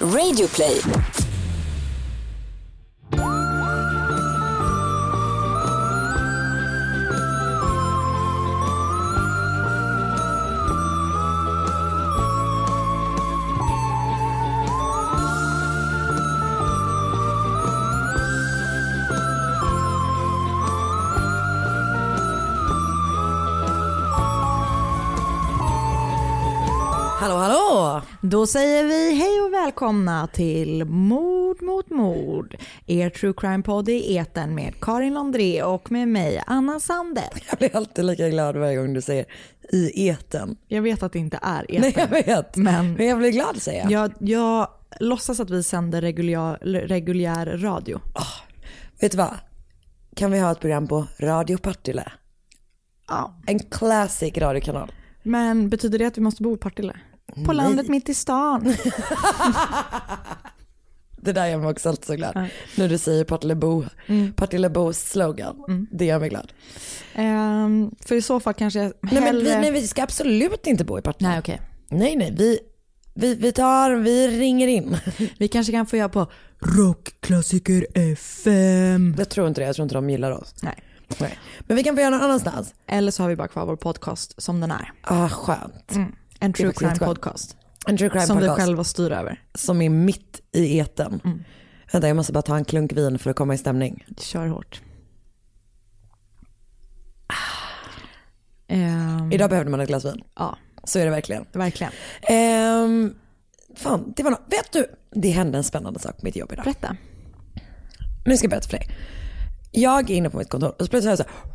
Radioplay. Då säger vi hej och välkomna till Mord mot mord. Er true crime-podd i eten med Karin Londré och med mig Anna Sande. Jag blir alltid lika glad varje gång du säger i eten. Jag vet att det inte är eten. Nej jag vet, Men- men jag blir glad säger jag. Jag, jag låtsas att vi sänder reguljär, reguljär radio. Vet du vad? Kan vi ha ett program på Radio Partille? Ja. En classic radiokanal. Men betyder det att vi måste bo i Partille? På landet mitt i stan. Det där gör mig också alltid så glad. När du säger Partillebo, Partillebos slogan. Det gör mig glad. Ehm, för i så fall kanske jag Nej men vi, hellre- nej, vi ska absolut inte bo i Partille. Nej okej. nej, nej vi, vi, vi tar, vi ringer in. Vi kanske kan få göra på Rockklassiker FM. Jag tror inte det, jag tror inte de gillar oss. Nej. Nej. Men vi kan få göra någon annanstans. Eller så har vi bara kvar vår podcast som den är. Ah, skönt. En true crime podcast. En true crime Som vi podcast. själva styr över. som är mitt i eten. Vänta jag måste bara ta en klunk vin för att komma i stämning. Kör hårt. Ehm, Idag behövde man ett glas vin. Ja, Så är det verkligen. verkligen. Ehm, fan, det var något. Vet du, det hände en spännande sak på mitt jobb idag. Berätta. Nu ska jag berätta för dig. Jag är inne på mitt kontor och så plötsligt hör jag så här.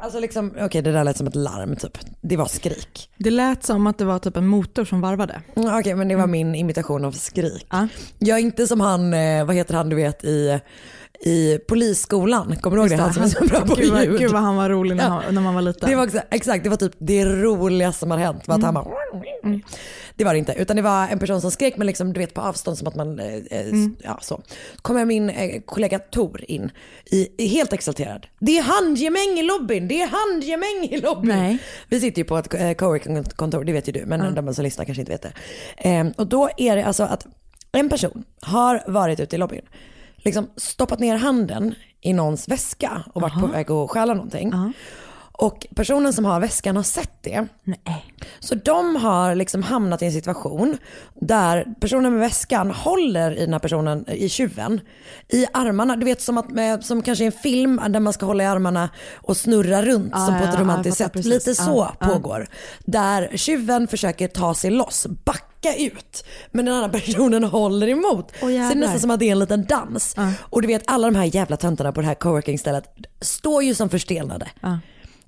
Alltså liksom, okej det där lät som ett larm typ. Det var skrik. Det lät som att det var typ en motor som varvade. Mm, Okej men det var min imitation av skrik. Ja. Jag är inte som han, eh, vad heter han du vet i, i polisskolan. Kommer du ihåg det? Han som är så bra på gud, vad, ljud. gud vad han var rolig när, han, när man var liten. Det var också, exakt, det var typ det roligaste som har hänt. Var att han bara, Det var det inte, utan det var en person som skrek men liksom, du vet på avstånd som att man, eh, eh, ja så. Kommer min eh, kollega Tor in, i, i, helt exalterad. Det är handgemäng i lobbyn, det är handgemäng i lobbyn. Nej. Vi sitter ju på ett eh, coworking-kontor, det vet ju du, men de som lyssnar kanske inte vet det. Eh, och då är det alltså att en person har varit ute i lobbyn, liksom stoppat ner handen i någons väska och varit på väg att stjäla någonting. Och personen som har väskan har sett det. Nej. Så de har liksom hamnat i en situation där personen med väskan håller i den här personen, i tjuven, i armarna. Du vet som, att, med, som kanske i en film där man ska hålla i armarna och snurra runt Ah, som på ja, ett ja, romantiskt jag sätt. fattar Lite precis. så Ah, ah. pågår. Där tjuven försöker ta sig loss, backa ut. Men den andra personen håller emot. så det är nästan som att det är en liten dans. Och du vet alla de här jävla töntarna på det här coworking-stället står ju som förstelnade.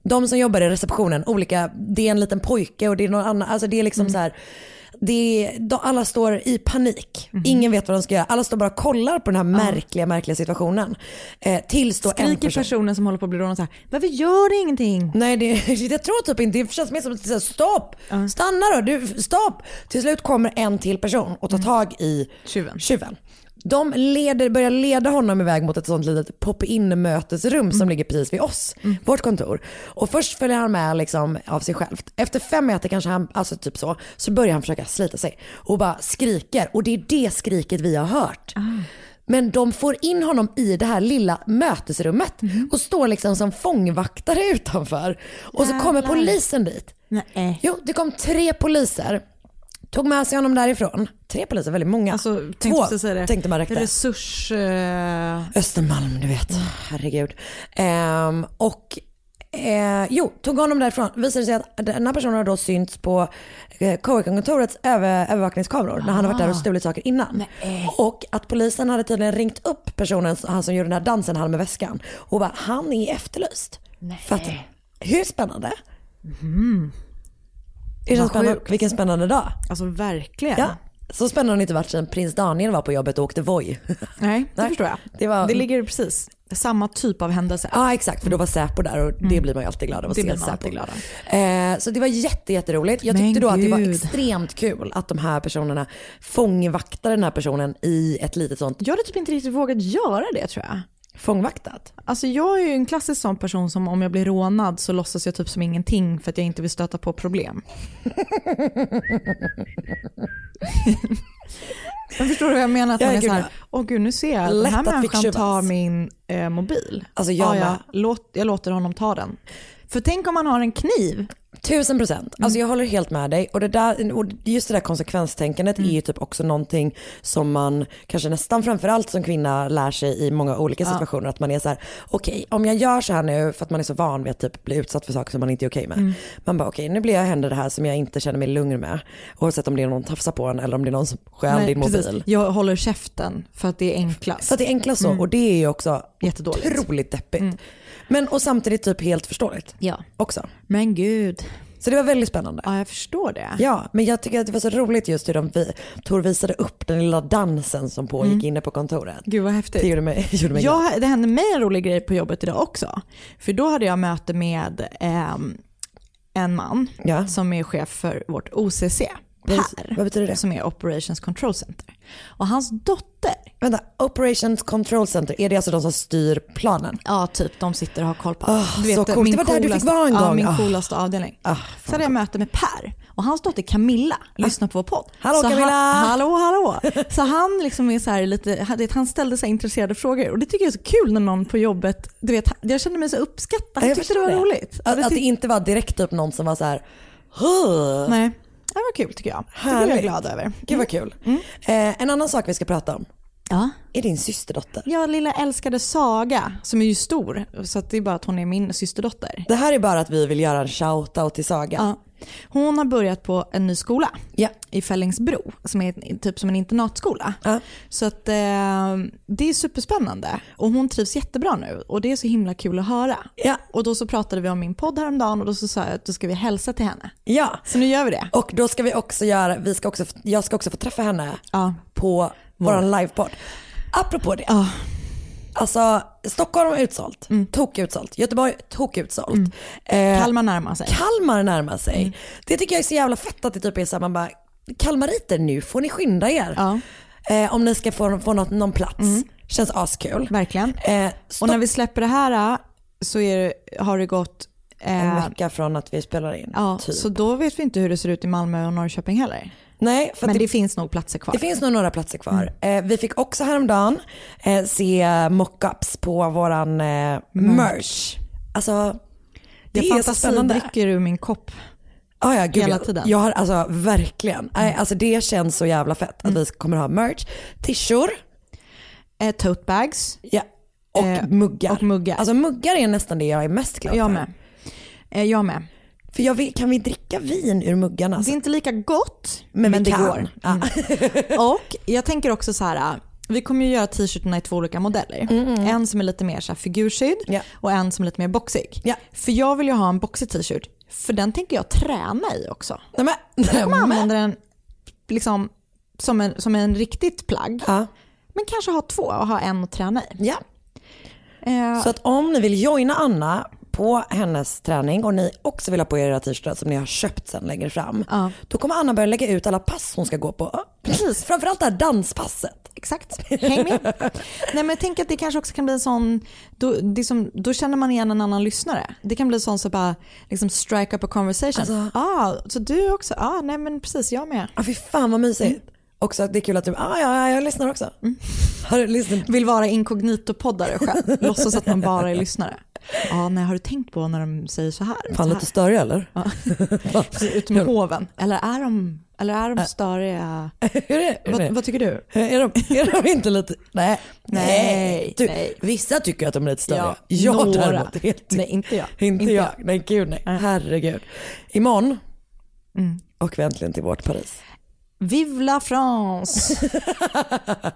De som jobbar i receptionen, olika, det är en liten pojke och det är någon annan, alltså det är liksom Mm. så här. Det är, de, alla står i panik. Mhm. Ingen vet vad de ska göra. Alla står bara och kollar på den här märkliga, märkliga situationen. Eh, tills då en Skriker person... personen som håller på att bli rånad så här, varför gör du ingenting? Nej det, jag tror typ inte, det känns mer som att säga stopp, stanna då, du, stopp. Till slut kommer en till person och tar tag i Tjuven. tjuven. De leder, börjar leda honom iväg mot ett sånt litet pop-in mötesrum som ligger precis vid oss, vårt kontor. Och först följer han med liksom av sig själv. Efter fem meter kanske han, alltså typ så, så börjar han försöka slita sig och bara skriker. Och det är det skriket vi har hört. Men de får in honom i det här lilla mötesrummet och står liksom som fångvaktare utanför. Och så kommer polisen dit. Nej. Jo, det kom tre poliser. Tog med sig honom därifrån. Tre poliser, väldigt många. Alltså, Två tänkte det. tänkte man räckte. Resurs... eh, Östermalm, du vet. Herregud. Ehm, och eh, jo, tog honom därifrån. Visade sig att den här personen har då synts på eh, coworking-kontorets över, övervakningskameror när han har varit där och stulit saker innan. Och att polisen hade tydligen ringt upp personen, han som gjorde den här dansen, han med väskan. Och bara, han är efterlyst. För att, hur spännande? Det känns spännande. sjukt. Vilken spännande dag. Alltså verkligen. Ja. Så spännande har det inte varit sedan prins Daniel var på jobbet och åkte Voi. Nej, det Nej, förstår jag. det var- det ligger precis samma typ av händelse. Ja exakt, för då var Säpo där och det blir man ju alltid glad av att Det se Säpo. alltid glad Eh, så det var jätte, jätteroligt. Jag Men tyckte då att det var extremt kul att de här personerna fångvaktade den här personen i ett litet sånt Jag hade typ inte riktigt vågat göra det tror jag. Fångvaktat. Alltså jag är ju en klassisk sån person som om jag blir rånad så låtsas jag typ som ingenting för att jag inte vill stöta på problem. Men förstår du vad jag menar? Att Ja, man är gud, så här, ja. åh gud nu ser jag att den här människan tar min eh, mobil. Alltså, jag ja, med. ja, låt, jag låter honom ta den. För tänk om man har en kniv. Tusen procent. Alltså jag håller helt med dig. Och, det där, och just det där konsekvenstänkandet är ju typ också någonting som man kanske nästan framförallt som kvinna lär sig i många olika situationer. Att man är så här: okej om jag gör så här nu för att man är så van vid att typ bli utsatt för saker som man inte är okej med. Man bara okej nu blir jag händer det här som jag inte känner mig lugn med. Oavsett om det är någon tafsar på en eller om det är någon som stjäl din precis. mobil. Jag håller käften för att det är enklast. Så att det är enklast så och det är ju också Jättedåligt. Mm. otroligt deppigt. Men och samtidigt typ helt förståeligt Ja. också. Men gud. Så det var väldigt spännande. Ja, jag förstår det. Ja, men jag tycker att det var så roligt just hur de vi, Tor visade upp den lilla dansen som pågick inne på kontoret. Gud vad häftigt. Det gjorde mig, gjorde mig glad. Jag, det hände mig en rolig grej på jobbet idag också. För då hade jag möte med ehm, en man Ja. som är chef för vårt OCC, Per, vad betyder det? som är Operations Control Center. Och hans dotter, Vänta, Operations Control Center, är det alltså de som styr planen? ja typ de sitter och har koll på Ah, Du så coolt. min Det var där du fick coolaste- vara en Ja, gång. min Ah. coolaste avdelning. Ah, så hade jag möte med Per och hans dotter Camilla lyssnar på vår podd. Hallå, så Camilla! Han, hallå hallå! Så han liksom är så här lite, han- ställde så intresserade frågor och det tycker jag är så kul när någon på jobbet, du vet, jag kände mig så uppskattad. Ja, Jag jag tyckte det var roligt. Att, att det inte var direkt upp någon som var så här, "Huh." Nej, det var kul tycker jag. Det är jag Härligt. glad över. Gud vad kul. Mm. Eh, en annan sak vi ska prata om Ja. är din systerdotter. Ja, lilla älskade Saga som är ju stor så det är bara att hon är min systerdotter. Det här är bara att vi vill göra en shout-out till Saga. Ja. Hon har börjat på en ny skola Ja. i Fällingsbro som är typ som en internatskola. Ja. Så att eh, det är superspännande och hon trivs jättebra nu och det är så himla kul att höra. Ja. Och då så pratade vi om min podd häromdagen och då så sa jag att då ska vi hälsa till henne. ja. Så nu gör vi det. Och då ska vi också göra, vi ska också, jag ska också få träffa henne på vår livepodd. Apropå det. Ja. Alltså Stockholm är utsålt, tok utsålt. Göteborg tok utsålt. Eh, Kalmar närmar sig. Kalmar närmar sig. Det tycker jag är så jävla fett att det typ är så här, man bara, Kalmariter nu får ni skynda er. Ja. Eh, om ni ska få, få något, någon plats. Känns askul. Verkligen. Eh, Och när vi släpper det här så är det, har det gått en eh, vecka från att vi spelar in. Ja, typ. så då vet vi inte hur det ser ut i Malmö och Norrköping heller. Nej, Men det, det, finns nog platser kvar. det finns nog några platser kvar. Eh, vi fick också häromdagen eh, se mockups på våran eh, merch. Alltså det jag är så spännande. dricker ur min kopp. Ah, ja, gud, hela jag, tiden. Jag har alltså verkligen, nej, alltså det känns så jävla fett att vi kommer ha merch, tishor Eh, tote bags. ja, och, Eh, muggar. och muggar. Alltså muggar är nästan det jag är mest glad Jag för. med. Eh, jag med. För jag vill, kan vi dricka vin ur muggarna? Det är inte lika gott, Men, men, det kan. går. Ja. Och jag tänker också så här, vi kommer ju göra t-shirtarna i två olika modeller. En som är lite mer så figurskydd Ja. och en som är lite mer boxig. Ja. För jag vill ju ha en boxig t-shirt, för den tänker jag träna i också. Nej, men, Jag kommer använda den liksom som en, som en riktigt plagg. ja, Men kanske ha två och ha en att träna i. ja. Eh, Så att om ni vill joina Anna på hennes träning och ni också vill ha på er era t-shirtar som ni har köpt sen längre fram. Ja. Då kommer Anna börja lägga ut alla pass hon ska gå på. Precis. Framförallt det här danspasset. Exakt, häng med. Nej, men tänker att det kanske också kan bli en sån, då, det är som, då känner man igen en annan lyssnare. Det kan bli sån så bara liksom strike up a conversation. Alltså- ah, så du också? ah, nej men precis jag med. Ja fy fan vad mysigt. Också att det är kul att du, ah, ja, ja jag lyssnar också. Har du lyssnat? Vill vara inkognito-poddare själv, låtsas att man bara är lyssnare. Ja, nej, har du tänkt på när de säger så här? Fan så lite störig eller? här. Ut med hoven. Eller är de, eller är de störiga? Hur är? Hur Vad, vad tycker du? Är de, är de inte lite, nej. Nej, Du, nej. Vissa tycker att de är lite störiga. Ja, jag några. däremot helt Nej, inte jag. Inte, Inte jag. jag. Nej gud nej. Herregud. Imorgon Mm. och vi äntligen till vårt Paris. Vive la France!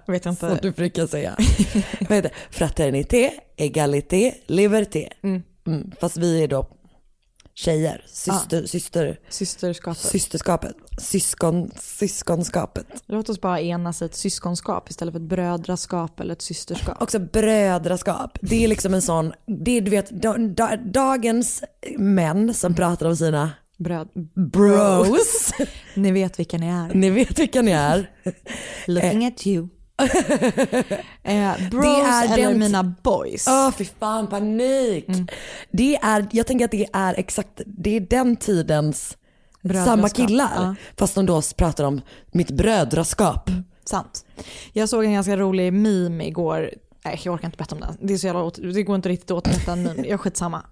Vet jag Som inte. du brukar säga. Det? Fraternité, egalité, liberté. Mm. Fast vi är då tjejer, syster, syster, Systerskapet. systerskapet, syskon, syskonskapet. Låt oss bara enas i ett syskonskap istället för ett brödraskap eller ett systerskap. Också brödraskap. Det är liksom en sån, det är du vet da, da, dagens män som pratar om sina Bröd. bros. Ni vet vilka ni är. Ni vet vilka ni är. Looking at you. eh, bros Det är eller den- mina boys. Åh fy fan panik. Det är, jag tänker att det är exakt, det är den tidens Brödraskap. samma killar. Ja. Fast de då pratar om mitt brödraskap. Sant. Jag såg en ganska rolig meme igår. Nej, jag orkar inte berätta om den. Det, är så jävla, åt- det går inte riktigt åt berätta en meme. Jag är skitsamma.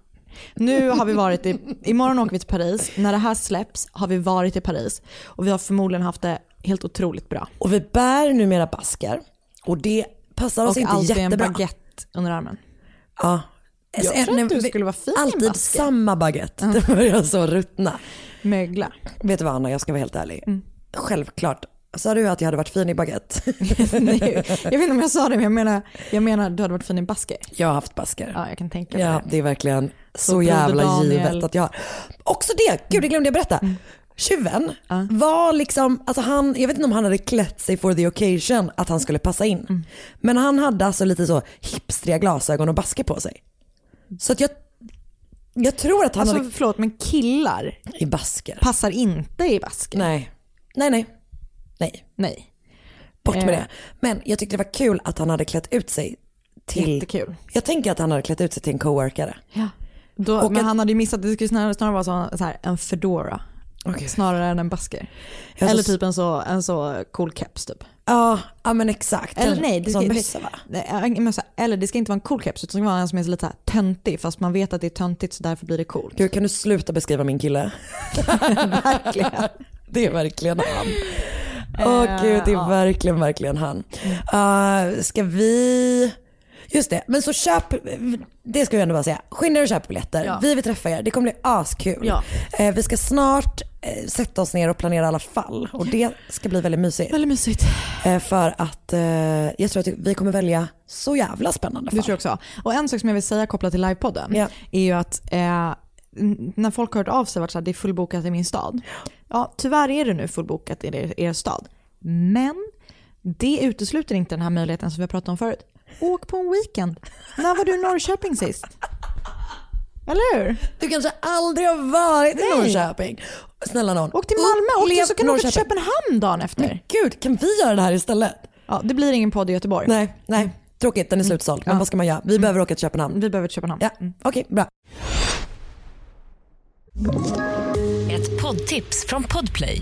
Nu har vi varit i, imorgon åker vi till Paris. När det här släpps har vi varit i Paris. Och vi har förmodligen haft det helt otroligt bra. Och vi bär numera basker. Och det passar oss Och inte alltid en jättebra. baguette under armen. Ja. Jag tror att du skulle vara fin Alltid basker. samma baguette. Det börjar så ruttna. Mögla. Vet du vad Anna, jag ska vara helt ärlig. Mm. Självklart. Sa du att jag hade varit fin i baguette? Nej, jag vet inte om jag sa det men jag menar, jag menar du hade varit fin i basker. jag har haft basker. Ja, jag kan tänka mig Ja, det är verkligen så, Broder jävla givet att jag har. Också det, gud det glömde jag berätta. Tjuven var liksom, alltså han, jag vet inte om han hade klätt sig for the occasion att han skulle passa in. Men han hade alltså lite så hipstriga glasögon och basker på sig. Så att jag, jag tror att han Alltså hade förlåt men killar i basker. passar inte i basker. Nej, nej, nej. Nej, Nej. bort med Eh. det. Men jag tyckte det var kul att han hade klätt ut sig till, Jättekul. jag tänker att han hade klätt ut sig till en coworkare. Ja. Då, Och men att- han hade ju missat, det skulle snarare, snarare vara så, så här, en fedora. Okay. Snarare än en basker. Eller så- typ en så, en så cool keps typ. Ja, ja men exakt. Eller nej, det ska, mössa va? nej, mössa. eller det ska inte vara en cool keps utan det ska vara en som är lite så här töntig fast man vet att det är töntigt så därför blir det coolt. Gud, kan du sluta beskriva min kille? Verkligen. Det är verkligen han. Åh gud, det är verkligen, verkligen han. Uh, ska vi... Just det, men så köp, det ska vi ändå bara säga. Skynda er och köp biljetter. Ja. Vi vill träffa er, det kommer bli askul. Ja. Eh, vi ska snart eh, sätta oss ner och planera alla fall och det ska bli väldigt mysigt. Väldigt mysigt. Eh, för att eh, jag tror att vi kommer välja så jävla spännande fall. Det tror jag också. Och en sak som jag vill säga kopplat till livepodden Ja. är ju att eh, när folk har hört av sig varit så här, det är fullbokat i min stad. Ja, tyvärr är det nu fullbokat i er, er stad. Men det utesluter inte den här möjligheten som vi har pratat om förut. Åk på en weekend. När var du i Norrköping sist? Eller hur? Du kanske aldrig har varit i Nej. Norrköping. Snälla någon. Åk till Malmö, Upplev till, så kan du åka till. Köpenhamn dagen efter. Gud, kan vi göra det här istället? Ja, det blir ingen podd i Göteborg. Nej, nej. Tråkigt, den är slutsåld. Men Ja. vad ska man göra? Vi behöver åka till Köpenhamn. Vi behöver till Köpenhamn. Ja, okej, bra. Ett poddtips från Podplay.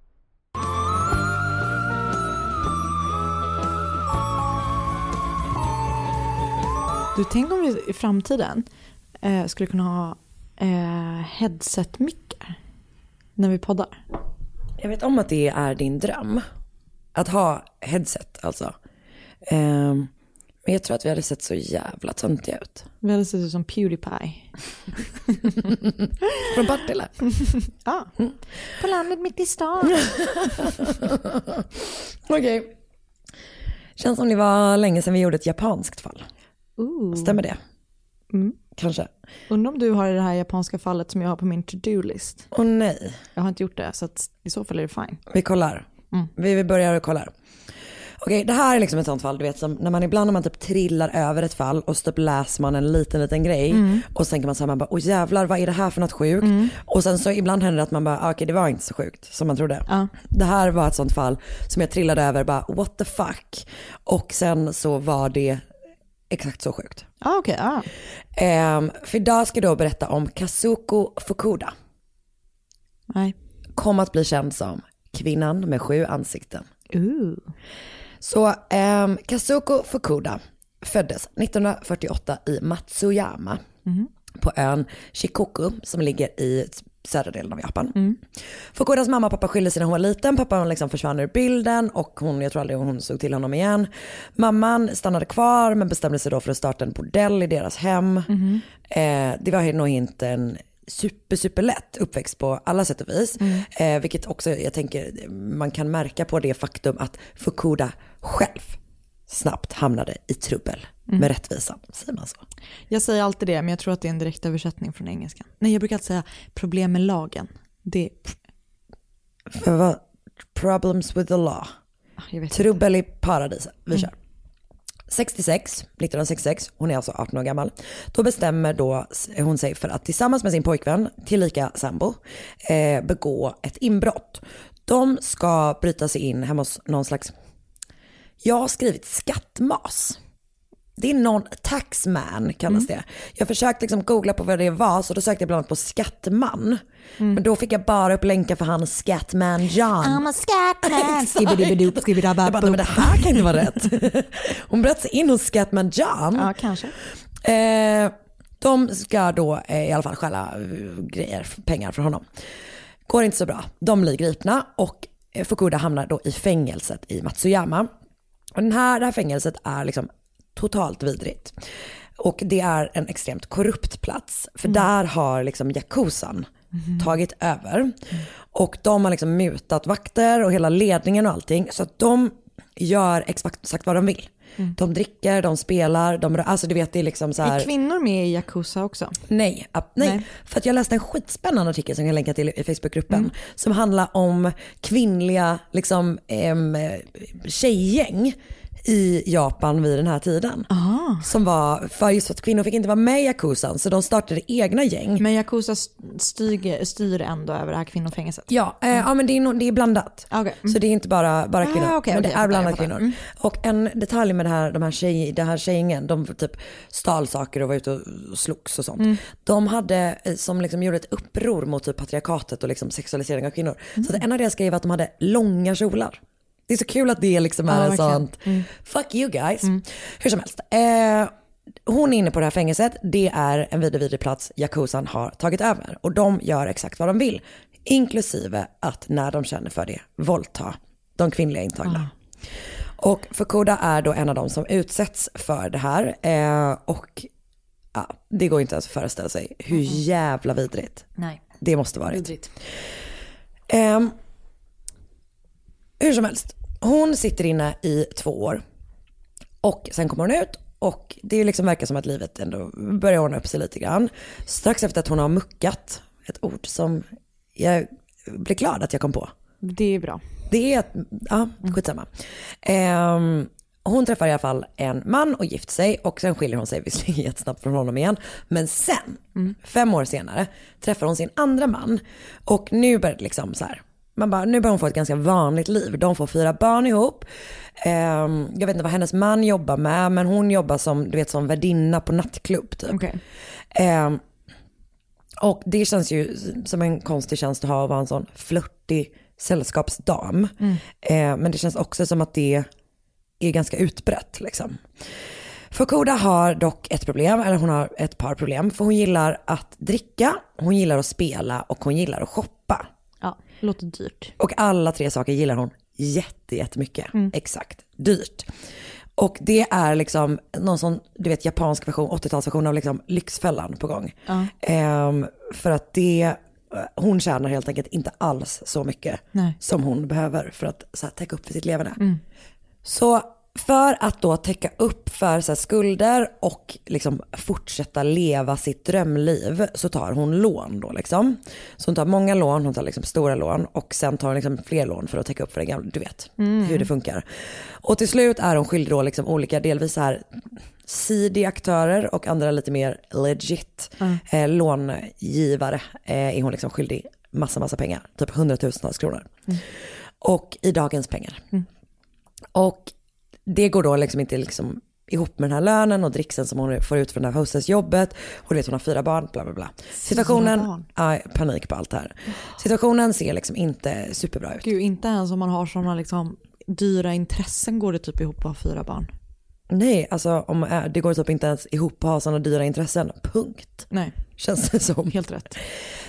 Du, tänk om vi i framtiden eh, skulle kunna ha eh, headset-mickar när vi poddar. Jag vet om att det är din dröm. Att ha headset alltså. Ehm, men jag tror att vi hade sett så jävla töntiga ut. Vi hade sett ut som Pewdiepie. Från Partille. Ja. På landet mitt i stan. Okej. Känns som det var länge sedan vi gjorde ett japanskt fall. Ooh. Stämmer det? Mm. Kanske. Undrar om du har det här japanska fallet som jag har på min to-do-list. Åh nej. Jag har inte gjort det så att i så fall är det fine. Vi kollar. Mm. Vi, vi börjar och kollar. Okej, det här är liksom ett sånt fall, du vet, som när man ibland när man typ trillar över ett fall och så typ läser man en liten, liten grej Mm. och så tänker man så här, man bara, åh jävlar, vad är det här för något sjukt? Och sen så ibland händer det att man bara, ah, okej det var inte så sjukt som man trodde. Ja. Det här var ett sånt fall som jag trillade över, bara what the fuck? Och sen så var det exakt så sjukt. Ah, okej. ah. Ehm, för idag ska jag då berätta om Kazuko Fukuda. Nej. Kom att bli känd som kvinnan med sju ansikten. Ooh. Så ehm, Kazuko Fukuda föddes 1948 i Matsuyama på ön Shikoku som ligger i södra delen av Japan. Fukudas mamma och pappa skilde sig när hon var liten. Pappan liksom försvann ur bilden och hon, jag tror aldrig hon såg till honom igen. Mamman stannade kvar men bestämde sig då för att starta en bordell i deras hem. Eh, det var nog inte en super, super lätt uppväxt på alla sätt och vis. Eh, vilket också jag tänker man kan märka på det faktum att Fukuda själv snabbt hamnade i trubbel med rättvisan. Säger man så? Jag säger alltid det, men jag tror att det är en direkt översättning från engelskan. Nej, jag brukar alltid säga problem med lagen. Det, vad? Problems with the law. Vet Trubbel i paradiset. Vi kör. 66, 1966, hon är alltså 18 år gammal. Då bestämmer då hon sig för att tillsammans med sin pojkvän, tillika sambo, eh, begå ett inbrott. De ska bryta sig in hemma hos någon slags, jag har skrivit skattmas. Det är någon, taxman kallas det. Jag försökte liksom googla på vad det var så då sökte jag bland annat på skattman. Men då fick jag bara upp länkar för han Scatman John. I'm a scatman. Jag bara, "Nej, men det här kan inte vara rätt. Hon bröt sig in hos Scatman John. Ja, kanske. Eh, de ska då eh, i alla fall stjäla eh, grejer, pengar från honom. Går inte så bra. De blir gripna och eh, Fukuda hamnar då i fängelset i Matsuyama. Och den här, det här fängelset är liksom totalt vidrigt. Och det är en extremt korrupt plats. För där har liksom Yakuzan tagit över. Och de har liksom mutat vakter och hela ledningen och allting. Så att de gör exakt vad de vill. De dricker, de spelar, de, alltså du vet det är liksom så här. Är kvinnor med i Yakuza också? Nej, nej. Nej. för att jag läste en skitspännande artikel som jag kan länka till i Facebookgruppen. Som handlar om kvinnliga liksom, em, tjejgäng i Japan vid den här tiden. Som var, för just att kvinnor fick inte vara med i Yakuzan så de startade egna gäng. Men Yakuza styr, styr ändå över det här kvinnofängelset? Ja, eh, ja men det är, det är blandat. Okej. Så det är inte bara, bara Ah, kvinnor, okej, men det okej, jag är blandat kvinnor. fattar. Och en detalj med det här, de här tjej, det här tjejgängen, de typ stal saker och var ute och slogs och sånt. Mm. De hade, eh, som liksom gjorde ett uppror mot typ patriarkatet och liksom sexualisering av kvinnor. Så Mm. att en av deras grejer var att de hade långa kjolar. Det är så kul att det liksom är Ja, en verkligen. Mm. sånt, fuck you guys. Hur som helst. Eh, hon är inne på det här fängelset, det är en vidrig, vidrig plats Yakuzan har tagit över. Och de gör exakt vad de vill. Inklusive att när de känner för det, våldta de kvinnliga intagna. Och Fukuda är då en av de som utsätts för det här. Eh, och ja, det går inte ens att föreställa sig hur jävla vidrigt Nej. det måste varit. Vidrigt. Ehm, hur som helst, hon sitter inne i två år. Och sen kommer hon ut och det liksom verkar som att livet ändå börjar ordna upp sig lite grann. Strax efter att hon har muckat, ett ord som jag blir glad att jag kom på. Det är bra. Det är ett, ja skitsamma. Ehm, hon träffar i alla fall en man och gift sig och sen skiljer hon sig visserligen jättesnabbt från honom igen. Men sen, fem år senare, träffar hon sin andra man. Och nu börjar det liksom så här, man bara, nu börjar hon få ett ganska vanligt liv. De får fyra barn ihop. Ehm, jag vet inte vad hennes man jobbar med, men hon jobbar som, du vet, som värdinna på nattklubb typ. Okej. Ehm, och det känns ju som en konstig tjänst att ha att vara en sån flörtig sällskapsdam. Eh, men det känns också som att det är ganska utbrett liksom. Fukuda har dock ett problem, eller hon har ett par problem. För hon gillar att dricka, hon gillar att spela och hon gillar att shoppa. Ja, låter dyrt. Och alla tre saker gillar hon jätte, jättemycket. Exakt, dyrt. Och det är liksom någon sån, du vet japansk version, 80-talsversion av liksom Lyxfällan på gång. Ehm, för att det, hon tjänar helt enkelt inte alls så mycket Nej. som hon behöver för att så här, täcka upp för sitt leverne. Så för att då täcka upp för så skulder och liksom fortsätta leva sitt drömliv så tar hon lån då liksom. Så hon tar många lån, hon tar liksom stora lån och sen tar hon liksom fler lån för att täcka upp för det gamla, du vet hur det funkar. Och till slut är hon skyldig då liksom olika, delvis så här seedy aktörer och andra lite mer legit eh, långivare eh, är hon liksom skyldig massa, massa pengar, typ hundratusentals kronor. Och i dagens pengar. Och det går då liksom inte liksom ihop med den här lönen och dricksen som hon får ut från det här hostessjobbet. Och vet hon har fyra barn, bla bla bla. Situationen, ja, panik på allt det här. Situationen ser liksom inte superbra ut. Gud, inte ens om man har sådana liksom dyra intressen går det typ ihop att ha fyra barn. Nej, alltså om, det går typ inte ens ihop att ha sådana dyra intressen. Punkt. Nej, Känns det som. helt rätt.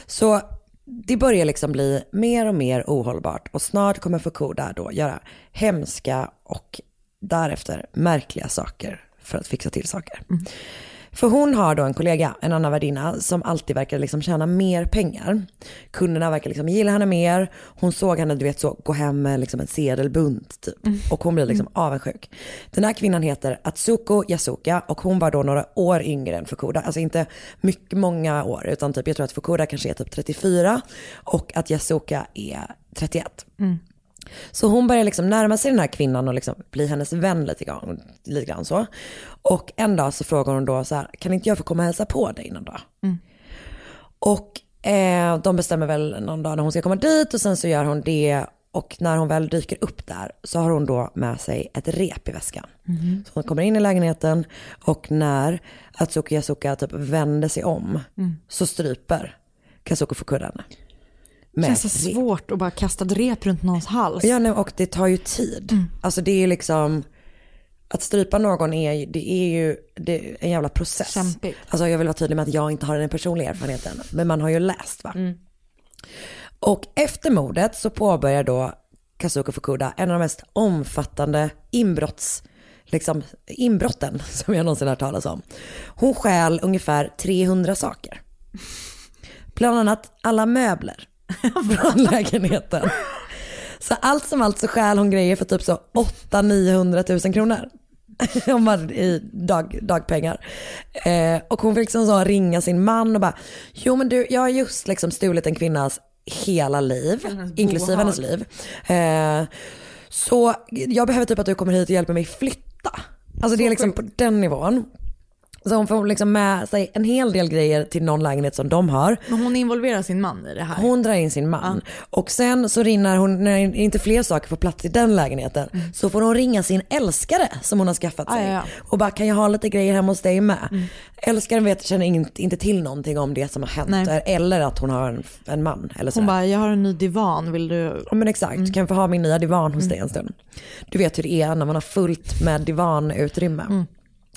Så det börjar liksom bli mer och mer ohållbart och snart kommer Fukuda då göra hemska och därefter märkliga saker för att fixa till saker. För hon har då en kollega, en annan värdinna, som alltid verkar liksom tjäna mer pengar. Kunderna verkar liksom gilla henne mer. Hon såg henne, du vet så, gå hem med liksom en sedelbunt typ. Och hon blir liksom avundsjuk. Den här kvinnan heter Atsuko Yasuka och hon var då några år yngre än Fukuda. Alltså inte mycket, många år, utan typ, jag tror att Fukuda kanske är typ 34 och att Yasuka är 31. Så hon börjar liksom närma sig den här kvinnan och liksom bli hennes vän lite grann, lite grann så. Och en dag så frågar hon då så här, kan inte jag få komma och hälsa på dig någon dag? Och eh, de bestämmer väl någon dag när hon ska komma dit och sen så gör hon det. Och när hon väl dyker upp där så har hon då med sig ett rep i väskan. Så hon kommer in i lägenheten och när Atsuki Yasuka typ vänder sig om så stryper Kazuko Fukuda henne. Det Med känns ett så rep. svårt att bara kasta ett rep runt någons hals. Ja, nej, och det tar ju tid. Alltså det är liksom, att strypa någon är, det är ju det är en jävla process. Kämpigt. Alltså jag vill vara tydlig med att jag inte har den personliga erfarenheten, men man har ju läst va. Och efter mordet så påbörjar då Kazuko Fukuda en av de mest omfattande inbrotts, liksom, inbrotten som jag någonsin har hört talas om. Hon stjäl ungefär 300 saker. Bland annat alla möbler från lägenheten. Så allt som allt så stjäl hon grejer för typ så 800-900 000 kronor. Om man i dag, dagpengar. Eh, och hon fick liksom så ringa sin man och bara, jo men du jag har just liksom stulit en kvinnas hela liv, inklusive hennes liv. Eh, så jag behöver typ att du kommer hit och hjälper mig flytta. Alltså det är liksom på den nivån. Så hon får liksom med sig en hel del grejer till någon lägenhet som de har. Men hon involverar sin man i det här. Hon drar in sin man och sen så rinner hon, när inte fler saker får plats i den lägenheten, så får hon ringa sin älskare som hon har skaffat sig. Ah, ja, ja. Och bara kan jag ha lite grejer hemma hos dig med? Älskaren vet, känner inte, inte till någonting om det som har hänt Nej. eller att hon har en, en man. Eller Hon bara, jag har en ny divan, vill du? Ja men exakt, kan jag få ha min nya divan hos dig en stund? Du vet hur det är när man har fullt med divanutrymme.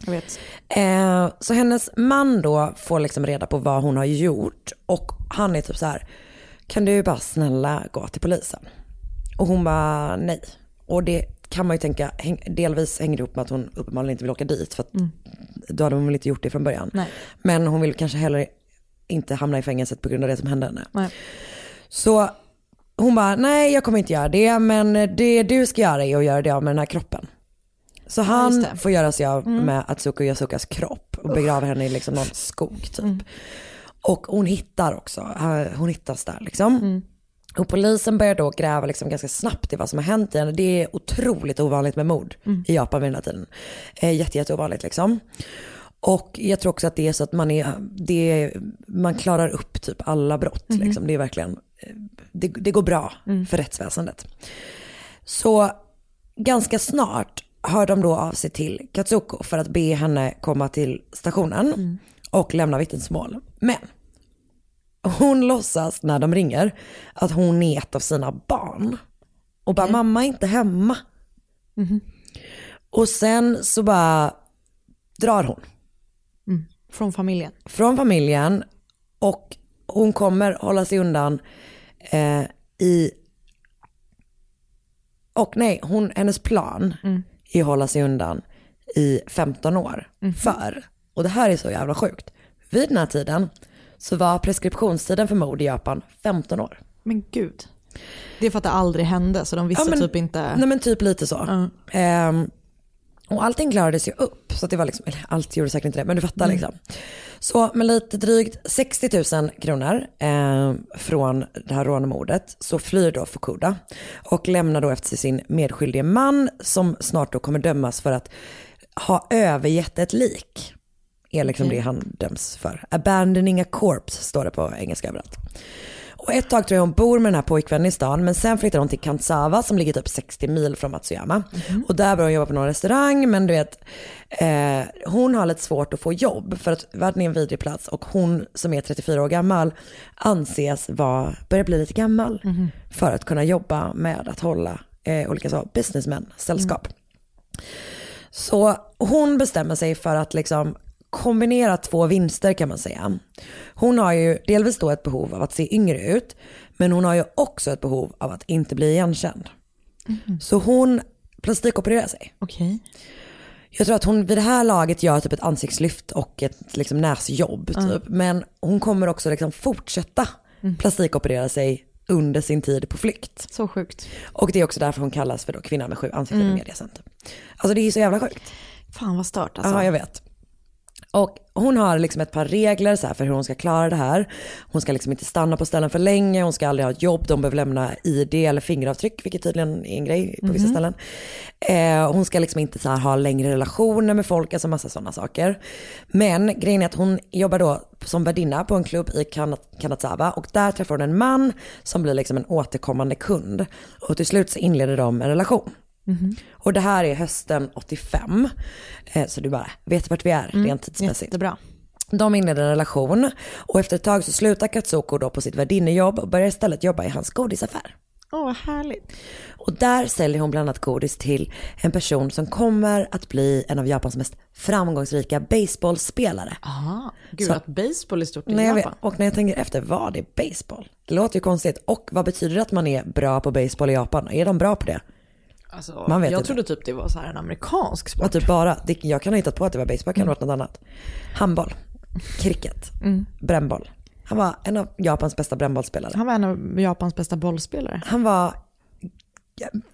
Jag vet. Eh, så hennes man då får liksom reda på vad hon har gjort och han är typ så här, kan du bara snälla gå till polisen? Och hon bara nej. Och det kan man ju tänka, delvis hänger ihop med att hon uppenbarligen inte vill åka dit för att då hade hon väl inte gjort det från början. Nej. Men hon vill kanske heller inte hamna i fängelset på grund av det som hände henne. Nej. Så hon bara, nej jag kommer inte göra det, men det du ska göra är att göra det av med den här kroppen. Så han det. får göra sig av med Atsuko Yasukas kropp och begrava henne i liksom någon skog typ. Och hon hittar också, hon hittas där liksom. Och polisen börjar då gräva liksom ganska snabbt i vad som har hänt i henne. Det är otroligt ovanligt med mord i Japan vid den här tiden. Eh, jätte, jätte ovanligt liksom. Och jag tror också att det är så att man, är, det man klarar upp typ alla brott. Liksom. Det är verkligen, det, det går bra för rättsväsendet. Så ganska snart hör de då av sig till Katsuko för att be henne komma till stationen och lämna vittnesmål. Men hon låtsas när de ringer att hon är ett av sina barn. Och bara mamma är inte hemma. Och sen så bara drar hon Från familjen. från familjen och hon kommer hålla sig undan eh, i... Och nej, hon, hennes plan att hålla sig undan i 15 år. För, och det här är så jävla sjukt, vid den här tiden så var preskriptionstiden för mord i Japan 15 år. Men gud. Det är för att det aldrig hände så de visste Ja, men- typ inte. Nej men typ lite så. Ehm, och allting klarades ju upp. Så det var liksom, eller allt gjorde säkert inte det, men du fattar liksom. Så med lite drygt 60 000 kronor eh, från det här rånmordet så flyr då Fukuda och lämnar då efter sig sin medskyldige man som snart då kommer dömas för att ha övergett ett lik. Är liksom det han döms för. Abandoning a corpse står det på engelska överallt. Och ett tag tror jag hon bor med den här pojkvännen i stan men sen flyttar hon till Kantsawa som ligger typ 60 mil från Matsuyama. Och där börjar hon jobba på någon restaurang men du vet eh, hon har lite svårt att få jobb för att världen är en vidrig plats och hon som är 34 år gammal anses vara, börja bli lite gammal för att kunna jobba med att hålla eh, olika så, businessmän sällskap. Så hon bestämmer sig för att liksom kombinera två vinster kan man säga. Hon har ju delvis då ett behov av att se yngre ut, men hon har ju också ett behov av att inte bli igenkänd. Så hon plastikopererar sig. Okej. Jag tror att hon vid det här laget gör typ ett ansiktslyft och ett liksom näsjobb typ. Men hon kommer också liksom fortsätta plastikoperera sig under sin tid på flykt. Så sjukt. Och det är också därför hon kallas för då kvinnan med sju ansikten i media sen. typ. Alltså det är så jävla sjukt. Fan vad stört alltså. Ja, jag vet. Och hon har liksom ett par regler så för hur hon ska klara det här. Hon ska liksom inte stanna på ställen för länge, hon ska aldrig ha ett jobb, de behöver lämna ID eller fingeravtryck, vilket tydligen är en grej på vissa ställen. Eh, hon ska liksom inte så ha längre relationer med folk, alltså massa sådana saker. Men grejen är att hon jobbar då som värdinna på en klubb i Kan- Kanazawa och där träffar hon en man som blir liksom en återkommande kund. Och till slut så inleder de en relation. Och det här är hösten 85. Eh, så du bara vet vart vi är rent tidsmässigt. Jättebra. De inleder en relation och efter ett tag så slutar Katsuko då på sitt värdinnejobb och börjar istället jobba i hans godisaffär. Åh vad härligt. Och där säljer hon bland annat godis till en person som kommer att bli en av Japans mest framgångsrika baseballspelare. Aha. Gud Så- att baseball är stort i jag vet, Japan. och när jag tänker efter, vad är baseball? Det låter ju konstigt. Och vad betyder det att man är bra på baseball i Japan? Är de bra på det? Alltså, Man vet jag inte. trodde typ det var så här en amerikansk sport. typ bara, det, jag kan ha hittat på att det var baseball, kan det ha varit något annat. Handboll, cricket, brännboll. Han var en av Japans bästa brännbollsspelare. Han var en av Japans bästa bollspelare. Han var,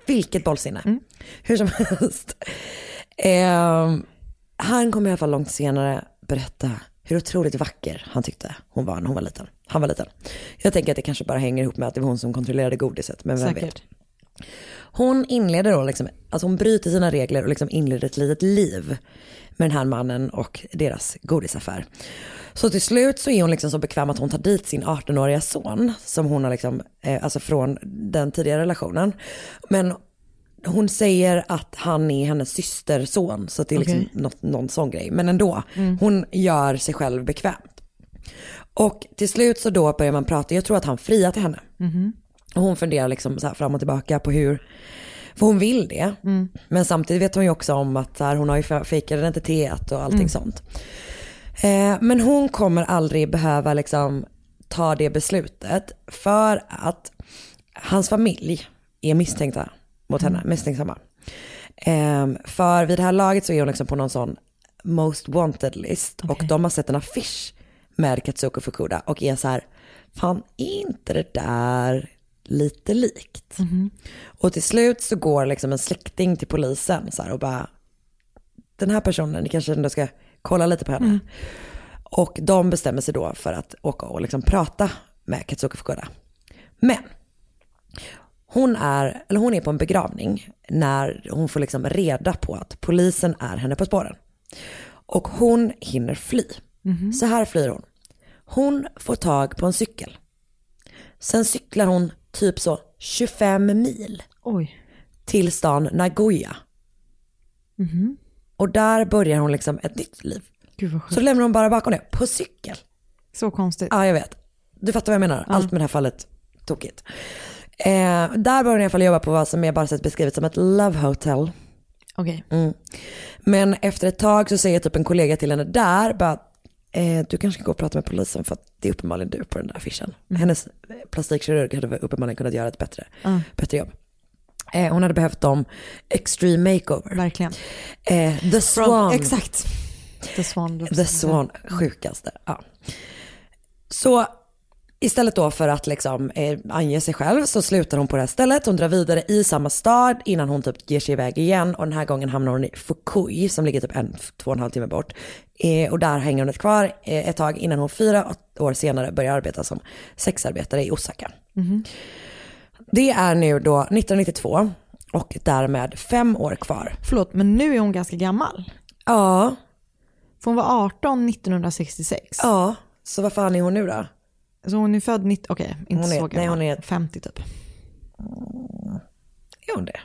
vilket bollsinne. Hur som helst. Ehm, han kommer i alla fall långt senare berätta hur otroligt vacker han tyckte hon var när hon var liten. Han var liten. Jag tänker att det kanske bara hänger ihop med att det var hon som kontrollerade godiset, men vem vet. Hon inleder då liksom, alltså hon bryter sina regler och liksom inleder ett litet liv med den här mannen och deras godisaffär. Så till slut så är hon liksom så bekväm att hon tar dit sin 18-åriga son som hon har liksom, eh, alltså från den tidigare relationen. Men hon säger att han är hennes systerson så det är liksom Okej. något, någon sån grej. Men ändå, hon gör sig själv bekvämt. Och till slut så då börjar man prata, jag tror att han friar till henne. Och hon funderar liksom så här fram och tillbaka på hur, för hon vill det. Men samtidigt vet hon ju också om att här, hon har ju fejkad identitet och allting sånt. Eh, men hon kommer aldrig behöva liksom ta det beslutet för att hans familj är misstänkta mot henne, misstänksamma. Eh, för vid det här laget så är hon liksom på någon sån most wanted list och de har sett en affisch med Katsuko Fukuda och är så här, fan är inte det där lite likt? Och till slut så går liksom en släkting till polisen så här och bara, den här personen, ni kanske ändå ska kolla lite på henne. Och de bestämmer sig då för att åka och liksom prata med Katsuko Fukuda. Men hon är, eller hon är på en begravning när hon får liksom reda på att polisen är henne på spåren. Och hon hinner fly. Så här flyr hon. Hon får tag på en cykel. Sen cyklar hon typ så 25 mil Oj. till stan Nagoya. Och där börjar hon liksom ett nytt liv. Så lämnar hon bara bakom det, på cykel. Så konstigt. Ja, jag vet. Du fattar vad jag menar. Allt med det här fallet tokigt. Eh, där börjar hon i alla fall jobba på vad som är bara sett beskrivet som ett love hotel. Okej. Mm. Men efter ett tag så säger typ en kollega till henne där, bara, eh, du kanske ska gå och prata med polisen för att det är uppenbarligen du på den där affischen. Hennes plastikkirurg hade uppenbarligen kunnat göra ett bättre, bättre jobb. Eh, hon hade behövt dem extreme makeover. Verkligen. Eh, the From- Swan. Exakt. The Swan. The Swan, sjukaste. Ja. Så istället då för att liksom eh, ange sig själv så slutar hon på det här stället. Hon drar vidare i samma stad innan hon typ ger sig iväg igen. Och den här gången hamnar hon i Fukui som ligger typ en, två och en halv timme bort. Eh, och där hänger hon ett kvar eh, ett tag innan hon fyra år senare börjar arbeta som sexarbetare i Osaka. Det är nu då 1992 och därmed fem år kvar. Förlåt, men nu är hon ganska gammal. Ja, För hon var 18 1966. ja. Så vad fan är hon nu då? Så hon är född 90, okej, inte Hon är- så nej, gammal. hon är- 50 typ. Är hon det?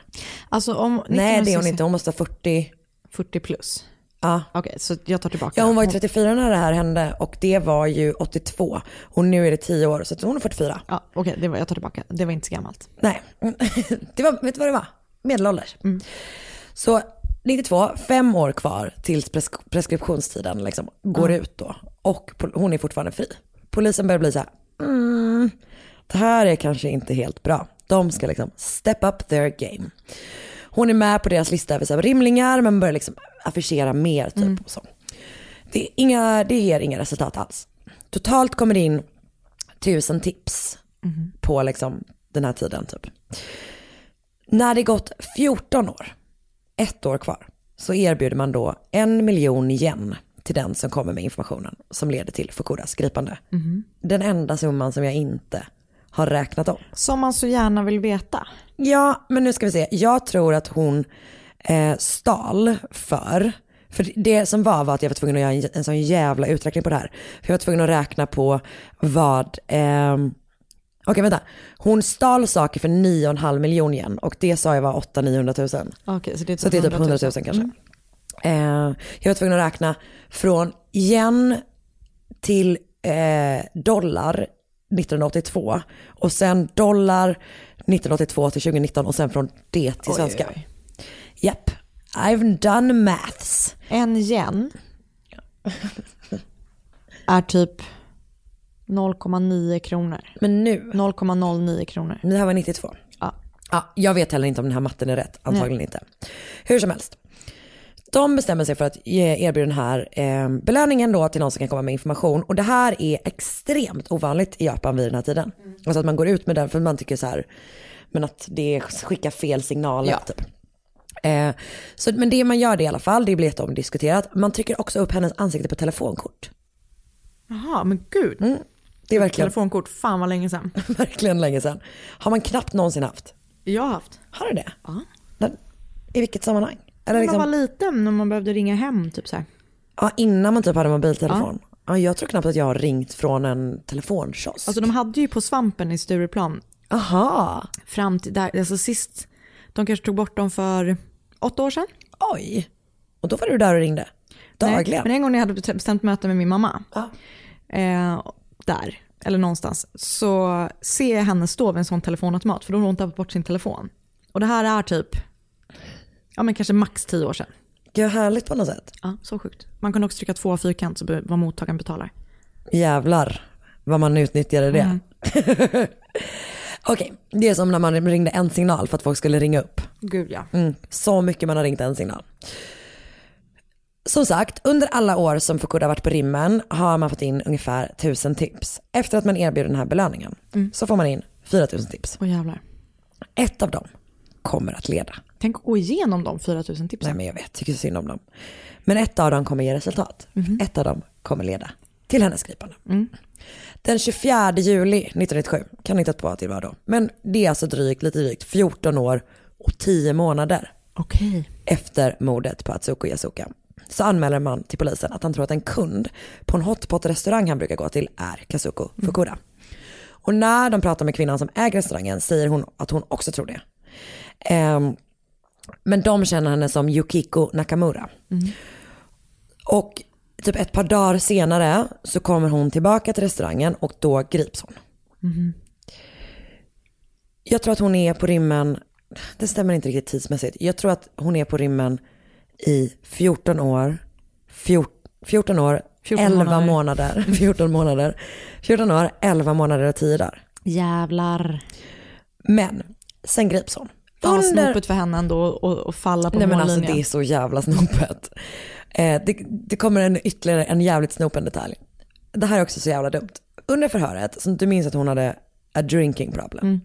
Alltså om Nej det är hon 1966 inte, hon måste ha 40. 40 plus. Ja. Okej, så jag tar tillbaka. Ja hon var ju 34 när det här hände och det var ju 82. Och nu är det 10 år så hon är 44. Ja, okej, var, jag tar tillbaka. Det var inte så gammalt. Nej, det var, vet du vad det var? Medelålders. Så 92, fem år kvar tills pres- preskriptionstiden liksom går ut då. Och hon är fortfarande fri. Polisen börjar bli så här, mm, det här är kanske inte helt bra. De ska liksom step up their game. Hon är med på deras lista över så här rimlingar men börjar liksom affischera mer typ. Och så. Det, är inga, det ger inga resultat alls. Totalt kommer det in tusen tips på liksom den här tiden typ. När det gått 14 år, ett år kvar, så erbjuder man då en miljon yen till den som kommer med informationen som leder till Fukudas gripande. Den enda summan som jag inte har räknat om. Som man så gärna vill veta. Ja, men nu ska vi se. Jag tror att hon eh, stal för, för det som var var att jag var tvungen att göra en, en sån jävla uträkning på det här. För jag var tvungen att räkna på vad, ehm, okej vänta. Hon stal saker för 9,5 miljoner yen och det sa jag var 800-900 000. Okej, så det är Så det är typ 100 000 kanske. Eh, jag var tvungen att räkna från yen till eh, dollar 1982 och sen dollar 1982 till 2019 och sen från det till Oj, svenska. oj, oj. Japp, I've done maths. En yen är typ 0,9 kronor. Men nu, 0,09 kronor. det här var 92. Ja. Ja, jag vet heller inte om den här matten är rätt, antagligen inte. Hur som helst. De bestämmer sig för att erbjuda den här eh, belöningen då till någon som kan komma med information. Och det här är extremt ovanligt i Japan vid den här tiden. Alltså att man går ut med den för man tycker så här, men att det skickar fel signaler Ja. typ. Eh, så, men det man gör det i alla fall, det blir jätteomdiskuterat. Man trycker också upp hennes ansikte på telefonkort. Jaha, men gud. Det är verkligen, Telefonkort, fan vad länge sedan. verkligen länge sedan. Har man knappt någonsin haft. Jag har haft. Har du det? Ja. Men, I vilket sammanhang? Eller liksom, man var liten, när man behövde ringa hem typ så här. ja, innan man typ hade mobiltelefon. Ja. jag tror knappt att jag har ringt från en telefonkiosk. Alltså de hade ju på Svampen i Stureplan Aha, fram till där, alltså sist, de kanske tog bort dem för åtta år sedan. oj. Och då var du där och ringde? Dagligen? Nej, men en gång när jag hade bestämt möte med min mamma, Ja. eh, där, eller någonstans, så ser jag henne stå vid en sån telefonautomat, för då har hon tappat bort sin telefon. Och det här är typ, ja men kanske max tio år sedan. Gud härligt på något sätt. Ja, så sjukt. Man kunde också trycka två fyrkant så vad mottagaren betalar. Jävlar vad man utnyttjade det. Mm. Okej, det är som när man ringde en signal för att folk skulle ringa upp. Gud ja. Mm, så mycket man har ringt en signal. Som sagt, under alla år som Fukuda har varit på rimmen har man fått in ungefär 1000 tips. Efter att man erbjuder den här belöningen så får man in 4000 tips. Åh jävlar. Ett av dem kommer att leda. Tänk att gå igenom de 4000 tipsen. Nej men jag vet, tycker så synd om dem. Men ett av dem kommer ge resultat. Ett av dem kommer leda till hennes gripande. Den 24 juli 1997, kan inte på till vad då. Men det är alltså drygt, lite drygt 14 år och 10 månader Okej. efter mordet på Atsuko Yasuka. Så anmäler man till polisen att han tror att en kund på en hotpot-restaurang han brukar gå till är Kazuko Fukuda. Och när de pratar med kvinnan som äger restaurangen säger hon att hon också tror det. Ehm, men de känner henne som Yukiko Nakamura. Och typ ett par dagar senare så kommer hon tillbaka till restaurangen och då grips hon. Jag tror att hon är på rimmen, det stämmer inte riktigt tidsmässigt. Jag tror att hon är på rimmen i 14 år, 14, 14 år, 14 11 månader. månader, 14 månader, 14 år, 11 månader och 10 dagar. Jävlar. Men sen grips hon. Fan vad snopet för henne ändå att falla på Nej men alltså det är så jävla snopet. Eh, det, det kommer en ytterligare en jävligt snopen detalj. Det här är också så jävla dumt. Under förhöret, som du minns att hon hade a drinking problem. Mm.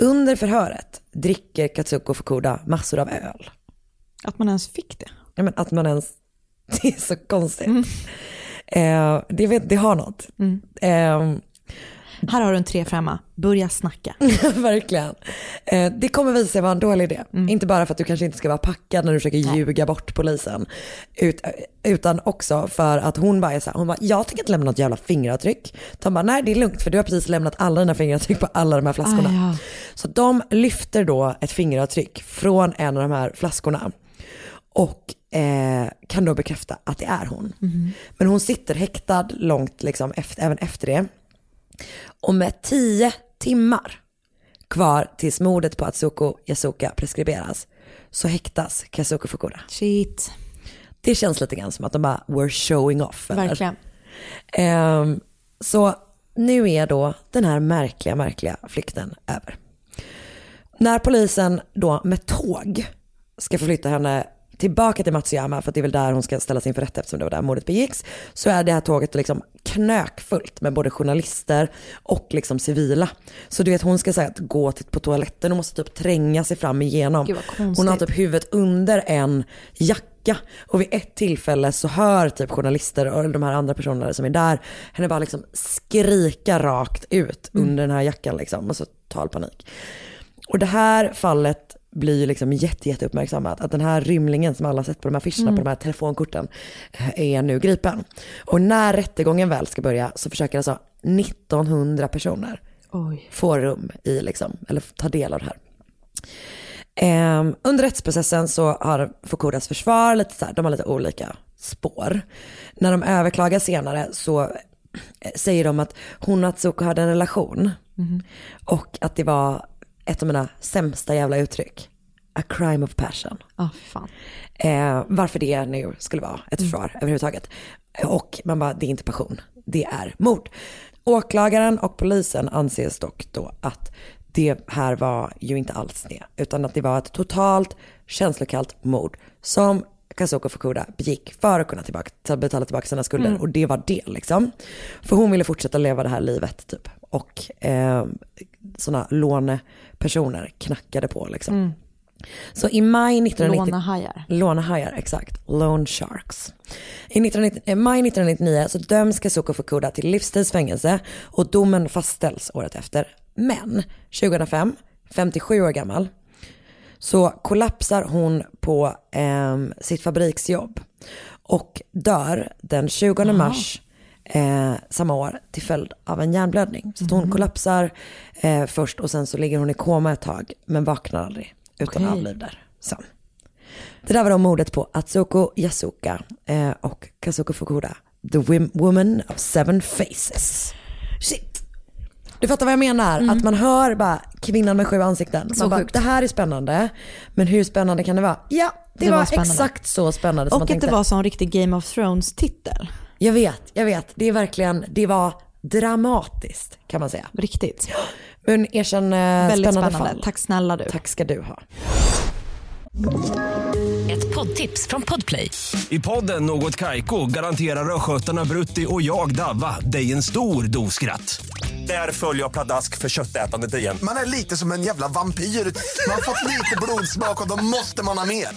Under förhöret dricker Katsuko Fukuda massor av öl. Att man ens fick det. Ja, men att man ens, det är så konstigt. Mm. Eh, det, vet, det har något. Eh, Här har du en tre femma. Börja snacka. Verkligen. Eh, det kommer visa sig vara en dålig idé. Mm. Inte bara för att du kanske inte ska vara packad när du försöker ljuga bort polisen. Ut, utan också för att hon bara är så här, hon bara, jag tänker inte lämna något jävla fingeravtryck. De bara, nej det är lugnt för du har precis lämnat alla dina fingeravtryck på alla de här flaskorna. Ah, ja. Så de lyfter då ett fingeravtryck från en av de här flaskorna. Och eh, kan då bekräfta att det är hon. Men hon sitter häktad långt liksom efter, även efter det. Och med tio timmar kvar tills mordet på Atsuko Yasuka preskriberas så häktas Kazuko Fukuda. Shit. Det känns lite grann som att de bara were showing off. eller? Verkligen. Ehm, så nu är då den här märkliga, märkliga flykten över. När polisen då med tåg ska förflytta henne tillbaka till Matsuyama för att det är väl där hon ska ställas inför rätta eftersom det var där mordet begicks. Så är det här tåget liksom knökfullt med både journalister och liksom civila. Så du vet hon ska säga att gå till, på toaletten och måste typ tränga sig fram igenom. Hon har typ huvudet under en jacka. Och vid ett tillfälle så hör typ journalister och de här andra personerna som är där henne bara liksom skrika rakt ut under den här jackan liksom. Och så total panik. Och det här fallet blir ju liksom jätte, jätte uppmärksammat. Att den här rymlingen som alla sett på de här affischerna, på de här telefonkorten, eh, är nu gripen. Och när rättegången väl ska börja så försöker alltså 1900 personer Oj. få rum i, liksom, eller ta del av det här. Ehm, under rättsprocessen så har Fukudas försvar lite så här, de har lite olika spår. När de överklagar senare så eh, säger de att hon och Atsuko hade en relation. Och att det var ett av mina sämsta jävla uttryck. A crime of passion. Ja, fan. Eh, varför det nu skulle vara ett försvar överhuvudtaget. Och man bara, det är inte passion, det är mord. Åklagaren och polisen anses dock då att det här var ju inte alls det, utan att det var ett totalt känslokallt mord som Kazuko Fukuda begick för att kunna tillbaka, ta- betala tillbaka sina skulder och det var det liksom. För hon ville fortsätta leva det här livet typ. Och eh, sådana lånepersoner knackade på liksom. Så i maj 1990... Lånehajar. Lånehajar, exakt. Loan sharks. I 1990, eh, maj 1999 så döms Kazuko Fukuda till livstidsfängelse och domen fastställs året efter. Men 2005, 57 år gammal, så kollapsar hon på ehm, sitt fabriksjobb och dör den 20 mars eh, samma år till följd av en hjärnblödning. Så hon kollapsar eh, först och sen så ligger hon i koma ett tag men vaknar aldrig utan Okej. avlider sen. Det där var då mordet på Atsuko Yasuka eh, och Kazuko Fukuda, the woman of seven faces. Shit. Du fattar vad jag menar? Att man hör bara kvinnan med sju ansikten. Så Man bara, sjukt. det här är spännande, men hur spännande kan det vara? Ja, det, Det var, var exakt så spännande som Och man att tänkte. det var som en riktig Game of Thrones-titel. Jag vet, jag vet. Det är verkligen, det var dramatiskt kan man säga. Riktigt. Men erkänn eh, Väldigt spännande, spännande. fall. Tack snälla du. Tack ska du ha. Ett poddtips från Podplay. I podden Något Kaiko garanterar östgötarna Brutti och jag, Davva, dig en stor dos skratt. Där följer jag pladask för köttätandet igen. Man är lite som en jävla vampyr. Man har fått lite blodsmak och då måste man ha mer.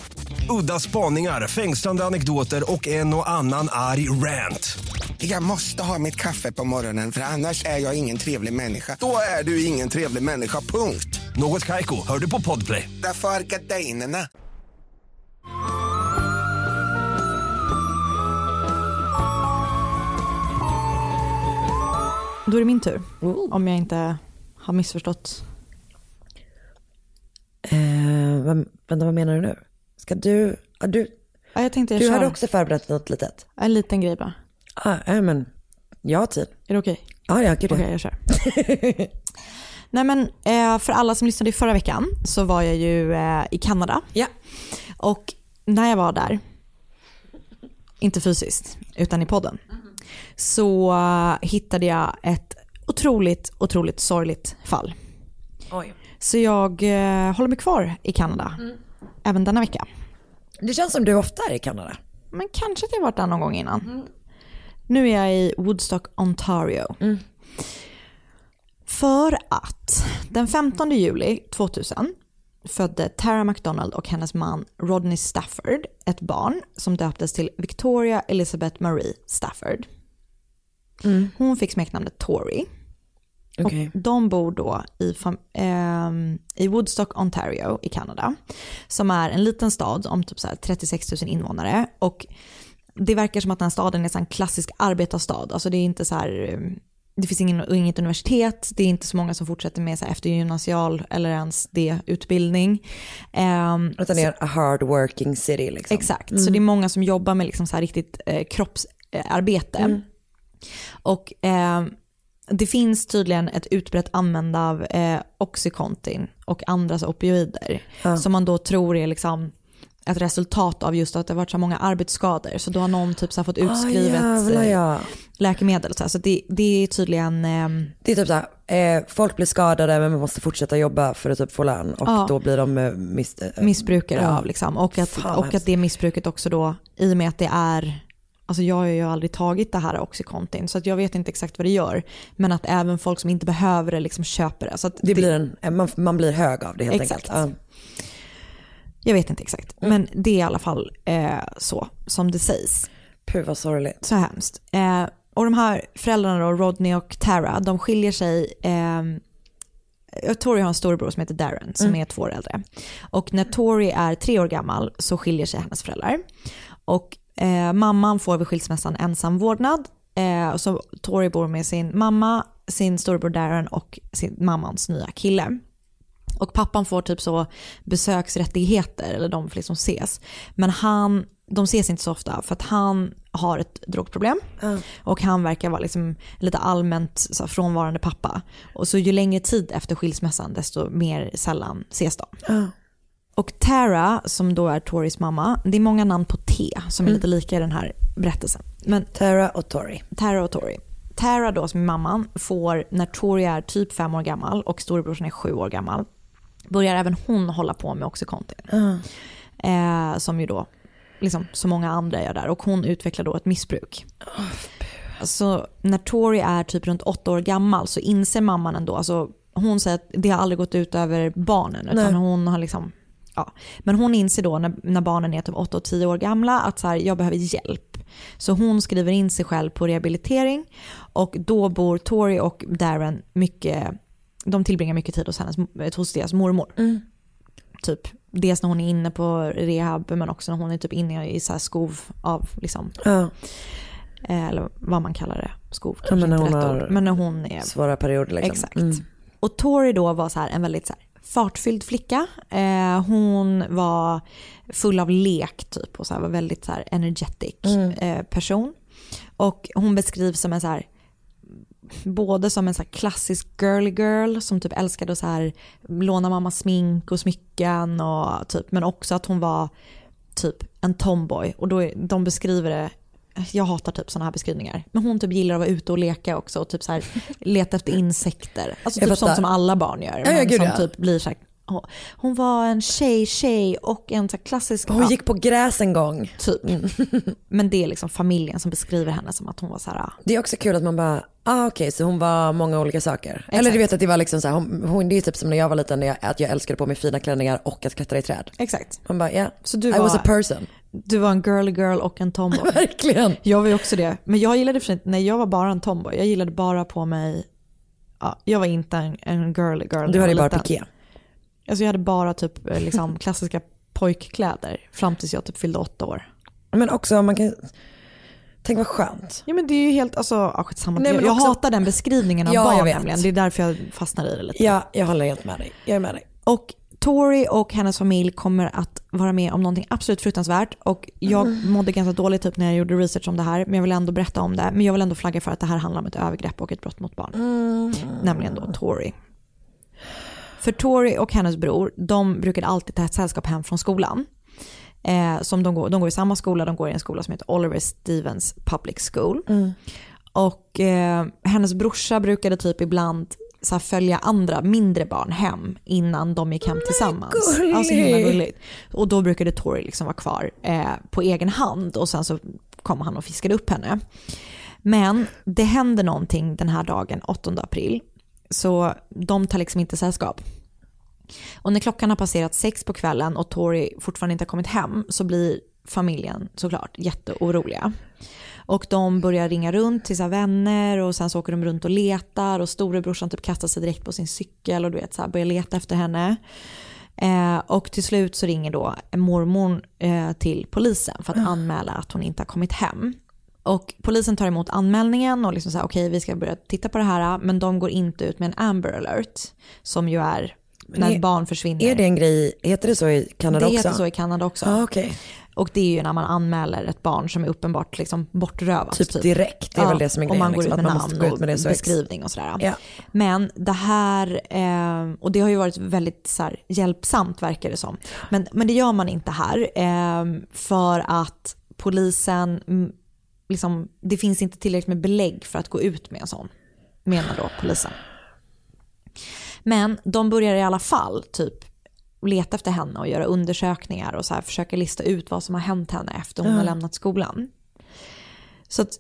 Udda spaningar, fängslande anekdoter och en och annan arg rant. Jag måste ha mitt kaffe på morgonen för annars är jag ingen trevlig människa. Då är du ingen trevlig människa, punkt. Något Kaiko, hör du på Podplay. Därför är gardinerna. Då är det min tur. Om jag inte har missförstått. Eh, vad, vänta, vad menar du nu? Ska du, ja, du, Ja, jag tänkte jag du hade också förberett något litet? en liten grej bara. Ah, ja, men jag har tid. Är det okej? Ja, ja, gud ja. Okej, jag kör. Nej men eh, för alla som lyssnade i förra veckan så var jag ju eh, i Kanada. Ja. Och när jag var där, inte fysiskt utan i podden, så eh, hittade jag ett otroligt, otroligt sorgligt fall. Oj. Så jag håller mig kvar i Kanada även denna vecka. Det känns som du ofta är i Kanada. Men kanske att jag varit där någon gång innan. Nu är jag i Woodstock, Ontario. För att den 15 juli 2000 födde Tara McDonald och hennes man Rodney Stafford ett barn som döptes till Victoria Elizabeth Marie Stafford. Hon fick smeknamnet Tori. Okej. Och de bor då i, ehm, i Woodstock, Ontario i Kanada. Som är en liten stad om typ så här 36 000 invånare. Och det verkar som att den här staden är en klassisk arbetarstad. Alltså det är inte så här, eh, det finns ingen, inget universitet, det är inte så många som fortsätter med så eftergymnasial eller ens det utbildning. Ehm, Utan det är a hard working city liksom. Exakt, så det är många som jobbar med liksom så här riktigt eh, kroppsarbete. Och eh, det finns tydligen ett utbrett användande av eh, Oxycontin och andra så opioider. Som man då tror är liksom ett resultat av just att det har varit så många arbetsskador. Så då har någon typ så här fått utskrivet Ah, jävlar, eh, ja. läkemedel. Så, här. så det, det är tydligen... ehm, Det är typ såhär, eh, folk blir skadade men man måste fortsätta jobba för att typ få lön och Ja. då blir de eh, miss, eh, missbrukare Ja. av. Liksom. Och, att, Fan, och att hemskt. det missbruket också då, i och med att det är, alltså jag har ju aldrig tagit det här Oxycontin så jag vet inte exakt vad det gör. Men att även folk som inte behöver det liksom köper det. Så att det blir en, man, man blir hög av det helt Exakt. enkelt. Jag vet inte exakt, men det är i alla fall eh, så som det sägs. Puh vad sorgligt. Så hemskt. Eh, och de här föräldrarna då, Rodney och Tara, de skiljer sig eh, Tori har en storebror som heter Darren som är två år äldre. Och när Tori är tre år gammal så skiljer sig hennes föräldrar. Och eh, mamman får vid skilsmässan ensam vårdnad. Eh, och så Tori bor med sin mamma, sin storebror Darren och sin mammans nya kille. Och pappan får typ så besöksrättigheter, eller de får liksom ses. Men han, de ses inte så ofta för att han har ett drogproblem. Och han verkar vara liksom lite allmänt så frånvarande pappa. Och så ju längre tid efter skilsmässan desto mer sällan ses de. Och Tara, som då är Toris mamma, det är många namn på T som är lite lika i den här berättelsen. Men Tara och Tori. Tara och Tori. Tara då som är mamman får när Tori är typ fem år gammal och storebrorsan är sju år gammal börjar även hon hålla på med Oxycontin. Eh, som ju då, liksom så många andra gör där. Och hon utvecklar då ett missbruk. Så när Tori är typ runt åtta år gammal så inser mamman ändå, alltså hon säger att det har aldrig gått ut över barnen utan Nej. hon har liksom, ja. Men hon inser då när, när barnen är typ åtta och tio år gamla att så här, jag behöver hjälp. Så hon skriver in sig själv på rehabilitering och då bor Tori och Darren mycket, de tillbringar mycket tid hos, hennes, hos deras mormor. Typ dels när hon är inne på rehab men också när hon är typ inne i så här skov av liksom Ja, Eh, eller vad man kallar det, skov Ja, kanske men när inte hon rätt ord. Men när hon är, svåra perioder liksom. exakt. Mm. Och Tori då var så här en väldigt så här fartfylld flicka. Eh, hon var full av lek typ och så här, var väldigt så här energetic Mm. eh, person. Och hon beskrivs som en så här både som en så klassisk girly girl som typ älskade att så här låna mamma smink och smycken och typ men också att hon var typ en tomboy och då de beskriver det jag hatar typ sådana här beskrivningar. Men hon typ gillar att vara ute och leka också och typ så här leta efter insekter. Alltså typ sånt som alla barn gör. Ja, ja, men gud, som ja. typ blir så här, hon- var en tjej, tjej och en så klassisk... Hon gick på gräs en gång. Typ. Men det är liksom familjen som beskriver henne som att hon var så här... ah, Det är också kul att man bara, ah okej så hon var många olika saker. Eller du vet att det var liksom så här, hon, hon, det är typ som när jag var liten, jag, att jag älskade på mig fina klänningar och att klättra i träd. Exakt. Man bara, ja, Så du I var- was a person. Du var en girly girl och en tomboy. Verkligen. Jag var ju också det. Men jag gillade för nej jag var bara en tomboy. Jag gillade bara på mig, ja, jag var inte en, en girly girl. Du hade ju bara piké. Alltså jag hade bara typ eh, liksom, klassiska pojkkläder fram tills jag typ fyllde åtta år. Men också man kan, tänk vad skönt. Ja men det är ju helt, alltså ja, skitsamma. Nej, jag men jag också- hatar den beskrivningen av Ja, jag barn nämligen. Det är därför jag fastnar i det lite. Ja, jag håller helt med dig. Jag är med dig. Och Tori och hennes familj kommer att vara med om någonting absolut fruktansvärt och jag Mm. mådde ganska dåligt typ när jag gjorde research om det här men jag vill ändå berätta om det. Men jag vill ändå flagga för att det här handlar om ett övergrepp och ett brott mot barn. Mm. Nämligen då Tori. För Tori och hennes bror, de brukade alltid ta ett sällskap hem från skolan. Eh, som de, går, de går i samma skola, de går i en skola som heter Oliver Stevens Public School. Och eh, hennes brorsa brukade typ ibland så här, följa andra mindre barn hem innan de gick hem tillsammans. gullig. Alltså himla gulligt. Och då brukade Tori liksom vara kvar eh, på egen hand och sen så kom han och fiskade upp henne. Men det händer någonting den här dagen, 8 april. Så de tar liksom inte sällskap. Och när klockan har passerat sex på kvällen och Tori fortfarande inte har kommit hem så blir familjen såklart jätteoroliga. Och de börjar ringa runt till sina vänner och sen så åker de runt och letar och storebrorsan typ kastar sig direkt på sin cykel och du vet så här börjar leta efter henne. Eh, och till slut så ringer då mormor eh, till polisen för att anmäla att hon inte har kommit hem. Och polisen tar emot anmälningen och liksom säger okej vi ska börja titta på det här men de går inte ut med en Amber alert som ju är när är- barn försvinner. Är det en grej, heter det så i Kanada det också? heter så i Kanada också. Ja, okej. Och det är ju när man anmäler ett barn som är uppenbart liksom bortrövat. Typ direkt, det är väl det som är och grejen, man går liksom, ut med man måste namn gå ut med det och så beskrivning och sådär. Ja. Men det här, eh, och det har ju varit väldigt så här, hjälpsamt verkar det som. Men, men det gör man inte här eh, för att polisen, mm, liksom, det finns inte tillräckligt med belägg för att gå ut med en sån, menar då polisen. Men de börjar i alla fall typ leta efter henne och göra undersökningar och så här, försöka lista ut vad som har hänt henne efter hon har lämnat skolan. Så att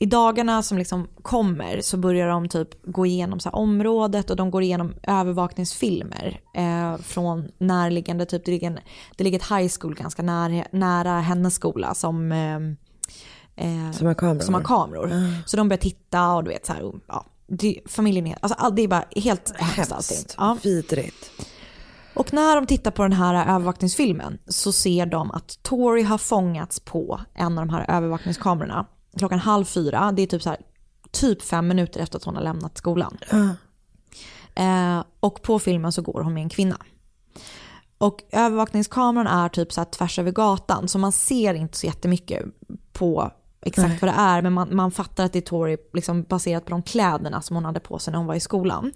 i dagarna som liksom kommer så börjar de typ gå igenom så här området och de går igenom övervakningsfilmer eh, från närliggande, typ det ligger, en, det ligger ett high school ganska nära, nära hennes skola som eh, eh, Som har kameror. som har kameror. Så de börjar titta och du vet så här, ja, det, familjen är, alltså, all- det är bara helt hemskt. Hemskt. Ja. Vidrigt. Och när de tittar på den här övervakningsfilmen så ser de att Tori har fångats på en av de här övervakningskamerorna klockan halv fyra. Det är typ så här, typ fem minuter efter att hon har lämnat skolan. Eh, och på filmen så går hon med en kvinna. Och övervakningskameran är typ så här tvärs över gatan så man ser inte så jättemycket på exakt vad det är men man, man fattar att det är Tori liksom baserat på de kläderna som hon hade på sig när hon var i skolan.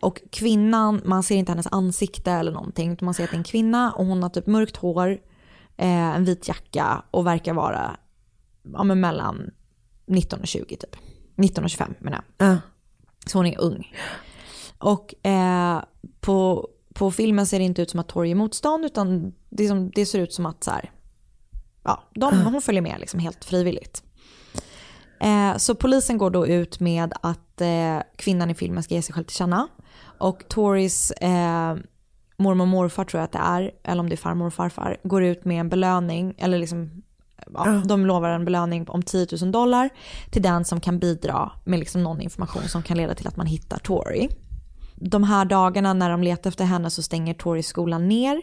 Och kvinnan, man ser inte hennes ansikte eller någonting utan man ser att det är en kvinna och hon har typ mörkt hår, eh, en vit jacka och verkar vara ja, men mellan 19 och 20 typ. 19 och 25 menar jag. Ja. Så hon är ung. Och eh, på, på filmen ser det inte ut som att Tori är motstånd utan det, som, det ser ut som att så här, ja, de, hon följer med liksom helt frivilligt. Eh, så polisen går då ut med att eh, kvinnan i filmen ska ge sig själv till känna. Och Toris eh, mormor och morfar tror jag att det är, eller om det är farmor och farfar, går ut med en belöning, eller liksom, ja, de lovar en belöning om 10 000 dollar till den som kan bidra med liksom någon information som kan leda till att man hittar Tori. De här dagarna när de letar efter henne så stänger Tori skolan ner.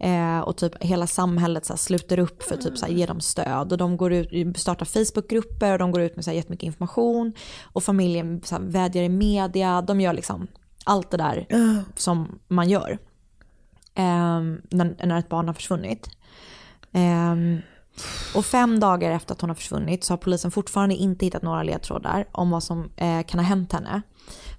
Eh, och typ hela samhället så här, sluter upp för typ så här, ge dem stöd. Och de går ut, startar Facebookgrupper och de går ut med så här, jättemycket information. Och familjen så här, vädjar i media. De gör liksom allt det där som man gör. Eh, när, när ett barn har försvunnit. Eh, och fem dagar efter att hon har försvunnit så har polisen fortfarande inte hittat några ledtrådar om vad som eh, kan ha hänt henne.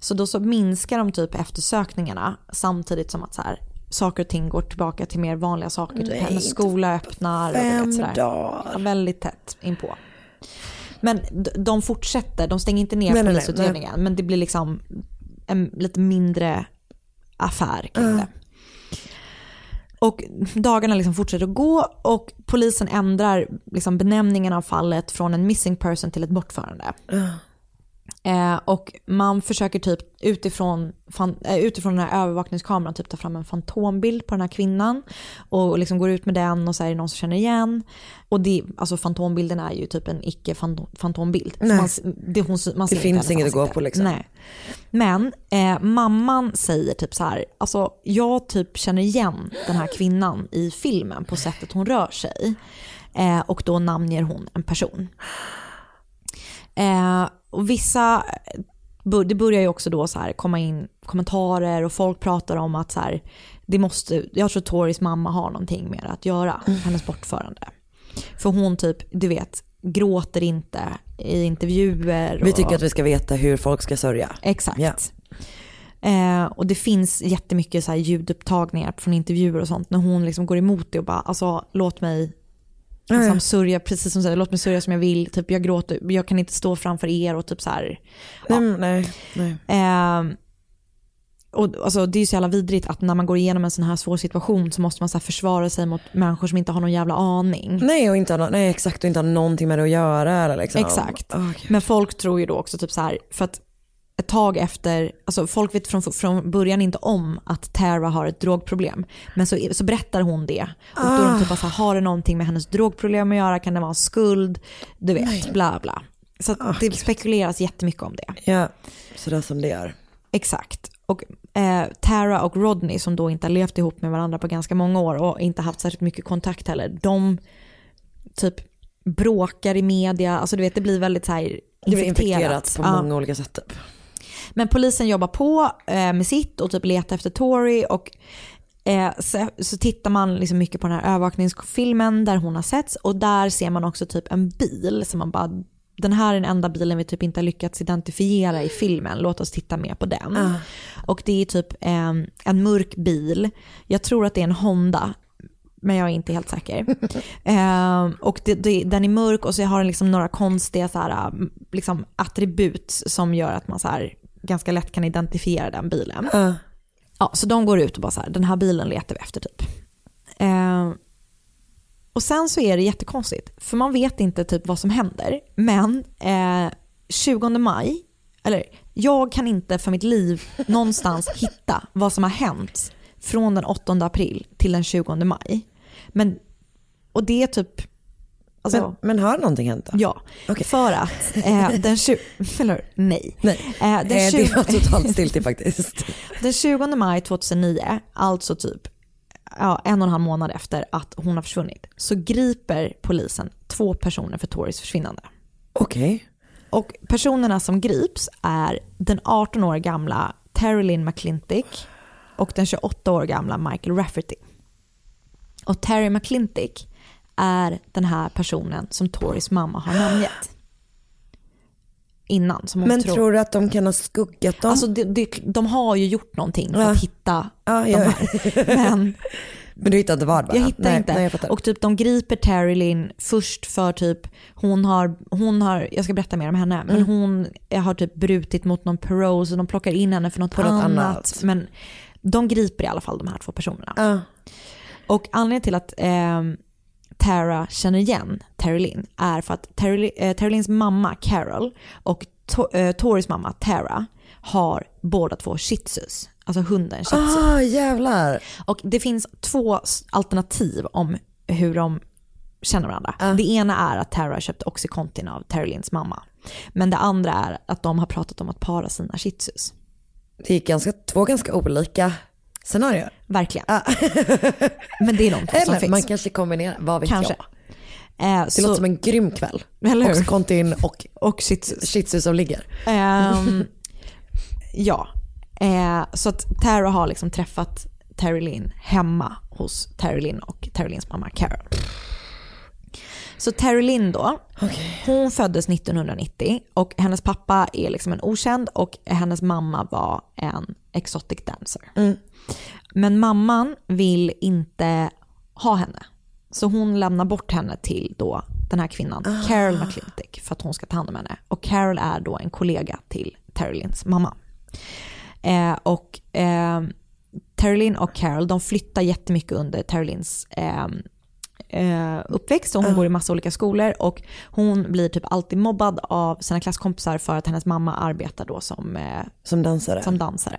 Så då så minskar de typ eftersökningarna samtidigt som att så här, saker och ting går tillbaka till mer vanliga saker. Typ hennes skola öppnar. och Fem vet, sådär. dagar. Ja, väldigt tätt inpå. Men de fortsätter, de stänger inte ner Nej, nej, nej, polisutredningen. Men det blir liksom en lite mindre affär kring det. Och dagarna liksom fortsätter att gå och polisen ändrar liksom benämningen av fallet från en missing person till ett bortförande. Eh, och man försöker typ utifrån, fan, eh, utifrån den här övervakningskameran typ ta fram en fantombild på den här kvinnan. Och liksom går ut med den och så är det någon som känner igen. Och det, alltså fantombilden är ju typ en icke-fantombild. Man, det, hon, man inte finns inget att gå på, liksom. Nej. Men eh, mamman säger typ så här, alltså jag typ känner igen den här kvinnan i filmen på sättet hon rör sig. Eh, och då namnger hon en person. Eh, och vissa, bu- det börjar ju också då så här komma in kommentarer och folk pratar om att så här, det måste, jag tror Toris mamma har någonting med det att göra, hennes bortförande. För hon typ, du vet, gråter inte i intervjuer. Vi tycker att vi ska veta hur folk ska sörja. Exakt. Ja. Eh, och det finns jättemycket så här ljudupptagningar från intervjuer och sånt när hon liksom går emot det och bara alltså låt mig liksom, sörja precis som du säger, låt mig sörja som jag vill, typ jag gråter, jag kan inte stå framför er och typ så här. Nej, men nej, nej. Eh, och alltså, det är ju så jävla vidrigt att när man går igenom en sån här svår situation så måste man så försvara sig mot människor som inte har någon jävla aning. Nej, och inte nej exakt och inte ha någonting med det att göra. Liksom. Exakt. Gud. Men folk tror ju då också typ så här, för att ett tag efter, alltså folk vet från, från början inte om att Tara har ett drogproblem. Men så, så berättar hon det. Och då är de typ bara så här, har det någonting med hennes drogproblem att göra? Kan det vara skuld? Du vet, bla bla. Så att det spekuleras jättemycket om det. Ja, sådär som det är. Exakt. Och eh, Tara och Rodney som då inte har levt ihop med varandra på ganska många år och inte haft särskilt mycket kontakt heller. De typ bråkar i media, alltså du vet det blir väldigt så här Det blir infekterat. infekterat på Ja. många olika sätt. Men polisen jobbar på eh, med sitt och typ letar efter Tori och eh, så, så tittar man liksom mycket på den här övervakningsfilmen där hon har setts och där ser man också typ en bil som man bara den här är den enda bilen vi typ inte har lyckats identifiera i filmen, låt oss titta mer på den. Och det är typ eh, en mörk bil, jag tror att det är en Honda, men jag är inte helt säker. eh, och det, det, den är mörk och så har den liksom några konstiga så här, liksom, attribut som gör att man så här, ganska lätt kan identifiera den bilen. Ja. Ja, så de går ut och bara så här, den här bilen letar vi efter typ. Eh, och sen så är det jättekonstigt, för man vet inte typ vad som händer. Men eh, 20 maj, eller jag kan inte för mitt liv någonstans hitta vad som har hänt från den 8 april till den 20 maj. Men, och det är typ, alltså, Men, men har någonting hänt då? ja, Okej. för att eh, den 20, eller nej. Nej, Eh, den eh, 20 det var totalt stiltje faktiskt. Den 20 maj 2009, alltså typ ja, en och en halv månad efter att hon har försvunnit, så griper polisen två personer för Toris försvinnande. Okej. Och personerna som grips är den 18 år gamla Terry Lynn McClintick och den 28 år gamla Michael Rafferty. Och Terry McClintick är den här personen som Toris mamma har namngett. Innan. Som hon Men tror. tror du att de kan ha skuggat dem? Alltså det, det, de har ju gjort någonting för Ja. att hitta ja, de ja. här. Men Men du hittar inte vad bara? jag hittar nej, inte. Nej, jag och typ de griper Terry Lynn först för typ, hon har, hon har, jag ska berätta mer om henne, men Mm. hon har typ brutit mot någon parole så de plockar in henne för något, På annat. annat. Men de griper i alla fall de här två personerna. Ja. Och anledningen till att eh, Tara känner igen Terry Lynn är för att Terry, eh, Terry Lynns mamma Carol och to, eh, Toris mamma Tara har båda två shih tzus, alltså hunden shih tzu. Ah jävlar. Och det finns två alternativ om hur de känner varandra. Ja. Det ena är att Tara köpte Oxycontin av Terry Lynns mamma. Men det andra är att de har pratat om att para sina shih tzus. Det är ganska, två ganska olika scenarier. Verkligen. Men det är de två som finns. man kanske kombinerar, vad vet Kanske. jag. Eh, Det så, låter som en grym kväll. Eller hur? Och Och shih tzus. shih tzu som ligger. Ehm, ja, eh, så att Tara har liksom träffat Terry Lynn hemma hos Terry Lynn och Terry Lynns mamma Carol. Så Terry Lynn då, hon föddes 1990 och hennes pappa är liksom en okänd och hennes mamma var en exotic dancer. Men mamman vill inte ha henne. Så hon lämnar bort henne till då den här kvinnan, Carol McClintick, för att hon ska ta hand om henne. Och Carol är då en kollega till Terry Lynns mamma. Eh, och eh, Terry Lynn och Carol, de flyttar jättemycket under Terry Lynns eh, eh, uppväxt och hon går i massa olika skolor och hon blir typ alltid mobbad av sina klasskompisar för att hennes mamma arbetar då som, eh, Som dansare. som dansare.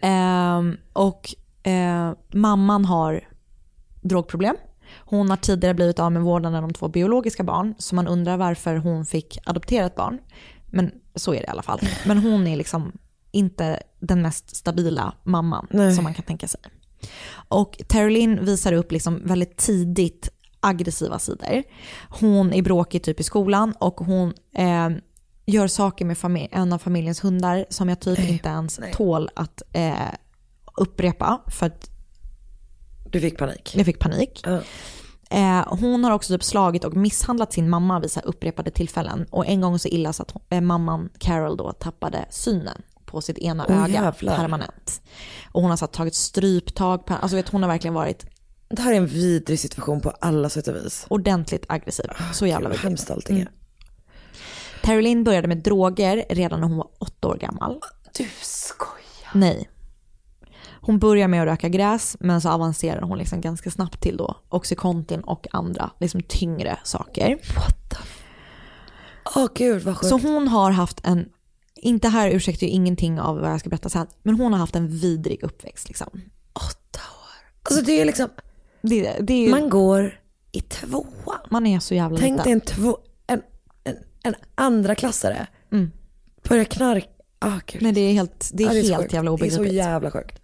Ehm, och eh, mamman har drogproblem. Hon har tidigare blivit av med vårdnaden om två biologiska barn, så man undrar varför hon fick adoptera ett barn. Men så är det i alla fall. Men hon är liksom inte den mest stabila mamman Nej. som man kan tänka sig. Och Terry Lynn visar upp liksom väldigt tidigt aggressiva sidor. Hon är bråkig typ i skolan och hon eh, gör saker med en av familjens hundar som jag typ inte ens tål att eh, upprepa för att Du fick panik. jag fick panik. Eh, hon har också typ slagit och misshandlat sin mamma vid så upprepade tillfällen. Och en gång så illa så att hon, eh, mamman Carol då tappade synen på sitt ena Åh, öga jävlar. permanent. Och hon har så tagit stryptag, på, alltså vet, hon har verkligen varit Det här är en vidrig situation på alla sätt och vis. ordentligt aggressiv. Så jävla Vad vidrigt. hemskt allting är. Terry Lynn började med droger redan när hon var åtta år gammal. Du skojar. Nej. Hon börjar med att röka gräs men så avancerar hon liksom ganska snabbt till då Oxycontin och andra liksom tyngre saker. Åh gud vad sjukt. Så hon har haft en, inte här ursäktar ju ingenting av vad jag ska berätta sen, men hon har haft en vidrig uppväxt liksom. Åtta år. Alltså det är liksom, Det, det är ju, man, man går i tvåan. är så jävla Tänk dig liten. en, två, en, en, en andra klassare. Mm. Börjar knarka. Gud. Nej det är helt, det är Ja, så helt sjukt. jävla Det är obegripligt. så jävla sjukt.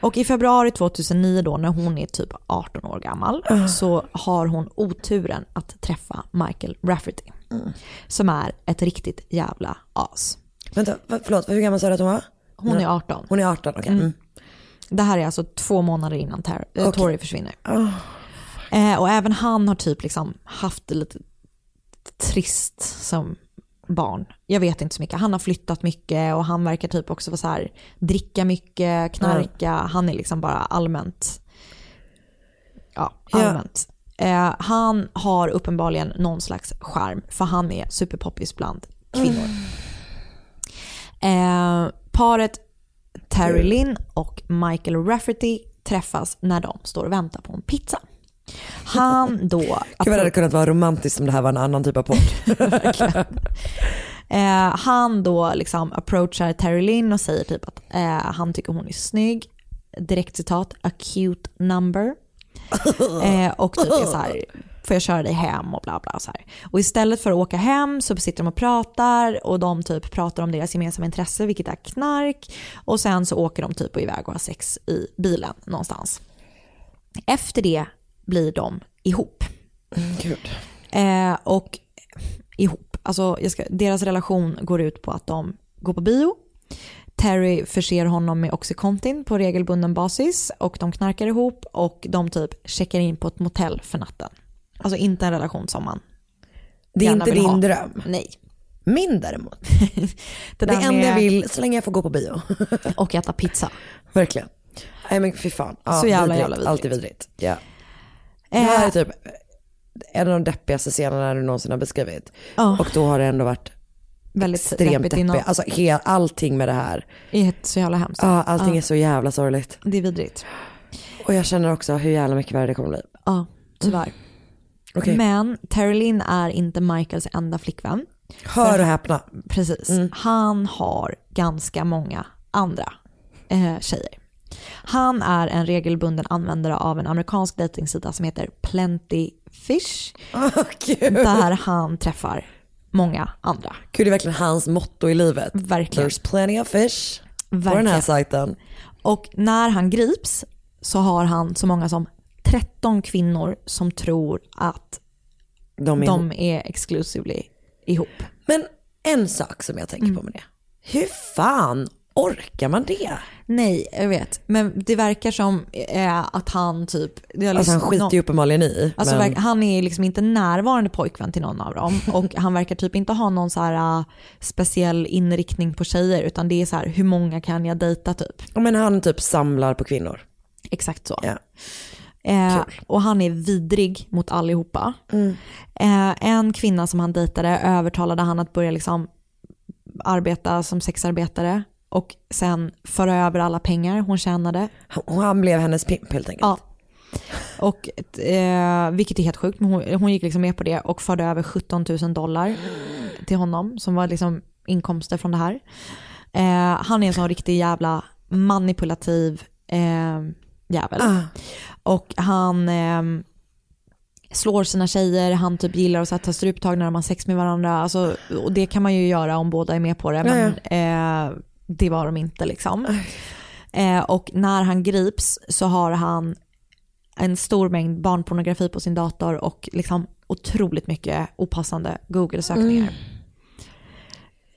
Och i februari 2009 då när hon är typ 18 år gammal så har hon oturen att träffa Michael Rafferty. Som är ett riktigt jävla as. Vänta, förlåt, hur gammal sa du att hon var? Hon är 18. Hon är 18, okej. Mm. Det här är alltså två månader innan Tar- äh, Okej. Tori försvinner. Oh. Eh, och även han har typ liksom haft det lite trist som barn. Jag vet inte så mycket. Han har flyttat mycket och han verkar typ också vara så här, dricka mycket, knarka. Han är liksom bara allmänt, Ja. allmänt. Eh, han har uppenbarligen någon slags charm för han är superpoppis bland kvinnor. Eh, paret Terry Lynn och Michael Rafferty träffas när de står och väntar på en pizza. Han då... Gud vad det hade kunnat vara romantiskt om det här var en annan typ av podd. Eh, han då liksom approachar Terry Lynn och säger typ att eh, han tycker hon är snygg. Direkt citat, a cute number. Eh, och typ är så här, får jag köra dig hem och bla bla. Så här. Och istället för att åka hem så sitter de och pratar och de typ pratar om deras gemensamma intresse, vilket är knark. Och sen så åker de typ iväg och har sex i bilen någonstans. Efter det blir de ihop. Gud. Eh, och ihop. Alltså, ska, deras relation går ut på att de går på bio. Terry förser honom med Oxycontin på regelbunden basis och de knarkar ihop och de typ checkar in på ett motell för natten. Alltså inte en relation som man Det är inte din ha. dröm. Nej. Min däremot. Det, Det enda jag vill, så länge jag får gå på bio. Och äta pizza. Verkligen. Nej men fy fan. Ja, Så jävla, vidrigt. jävla vidrigt. Alltid vidrigt. Ja. Det Eh, här är typ en av de deppigaste scenerna du någonsin har beskrivit. Ja. Och då har det ändå varit väldigt extremt deppigt. innan. Alltså he- allting med det här. Är så jävla hemskt. Ja, allting Ja. är så jävla sorgligt. Det är vidrigt. Och jag känner också hur jävla mycket värre det kommer bli. Ja, tyvärr. Okej. Men Terry Lynn är inte Michaels enda flickvän. Hör och häpna. Precis. Mm. Han har ganska många andra eh, tjejer. Han är en regelbunden användare av en amerikansk dejtingsida som heter Plenty Fish. Gud. Där han träffar många andra. Gud, det är verkligen hans motto i livet. Verkligen. There's plenty of fish på den Verkligen. här sajten. Och när han grips så har han så många som 13 kvinnor som tror att De är de är exclusively ihop. Men en sak som jag tänker Mm. på med det. Hur fan orkar man det? Nej, jag vet. Men det verkar som eh, att han typ... har Alltså han liksom- skiter ju uppenbarligen i. Alltså men... han är liksom inte närvarande pojkvän till någon av dem och han verkar typ inte ha någon så här uh, speciell inriktning på tjejer utan det är så här hur många kan jag dejta typ. Ja, men han typ samlar på kvinnor. Exakt så. Ja. Eh, och han är vidrig mot allihopa. Eh, en kvinna som han dejtade övertalade han att börja liksom arbeta som sexarbetare och sen föra över alla pengar hon tjänade. Han, han blev hennes pimp helt enkelt. Ja. Och, eh, vilket är helt sjukt, men hon, hon gick liksom med på det och förde över 17 000 dollar till honom som var liksom inkomster från det här. Eh, han är en sån riktig jävla manipulativ eh, jävel. Ah. Och han eh, slår sina tjejer, han typ gillar att ta struptag när de har sex med varandra. Alltså, och det kan man ju göra om båda är med på det, men eh, det var de inte liksom. Eh, och när han grips så har han en stor mängd barnpornografi på sin dator och liksom otroligt mycket opassande Google-sökningar.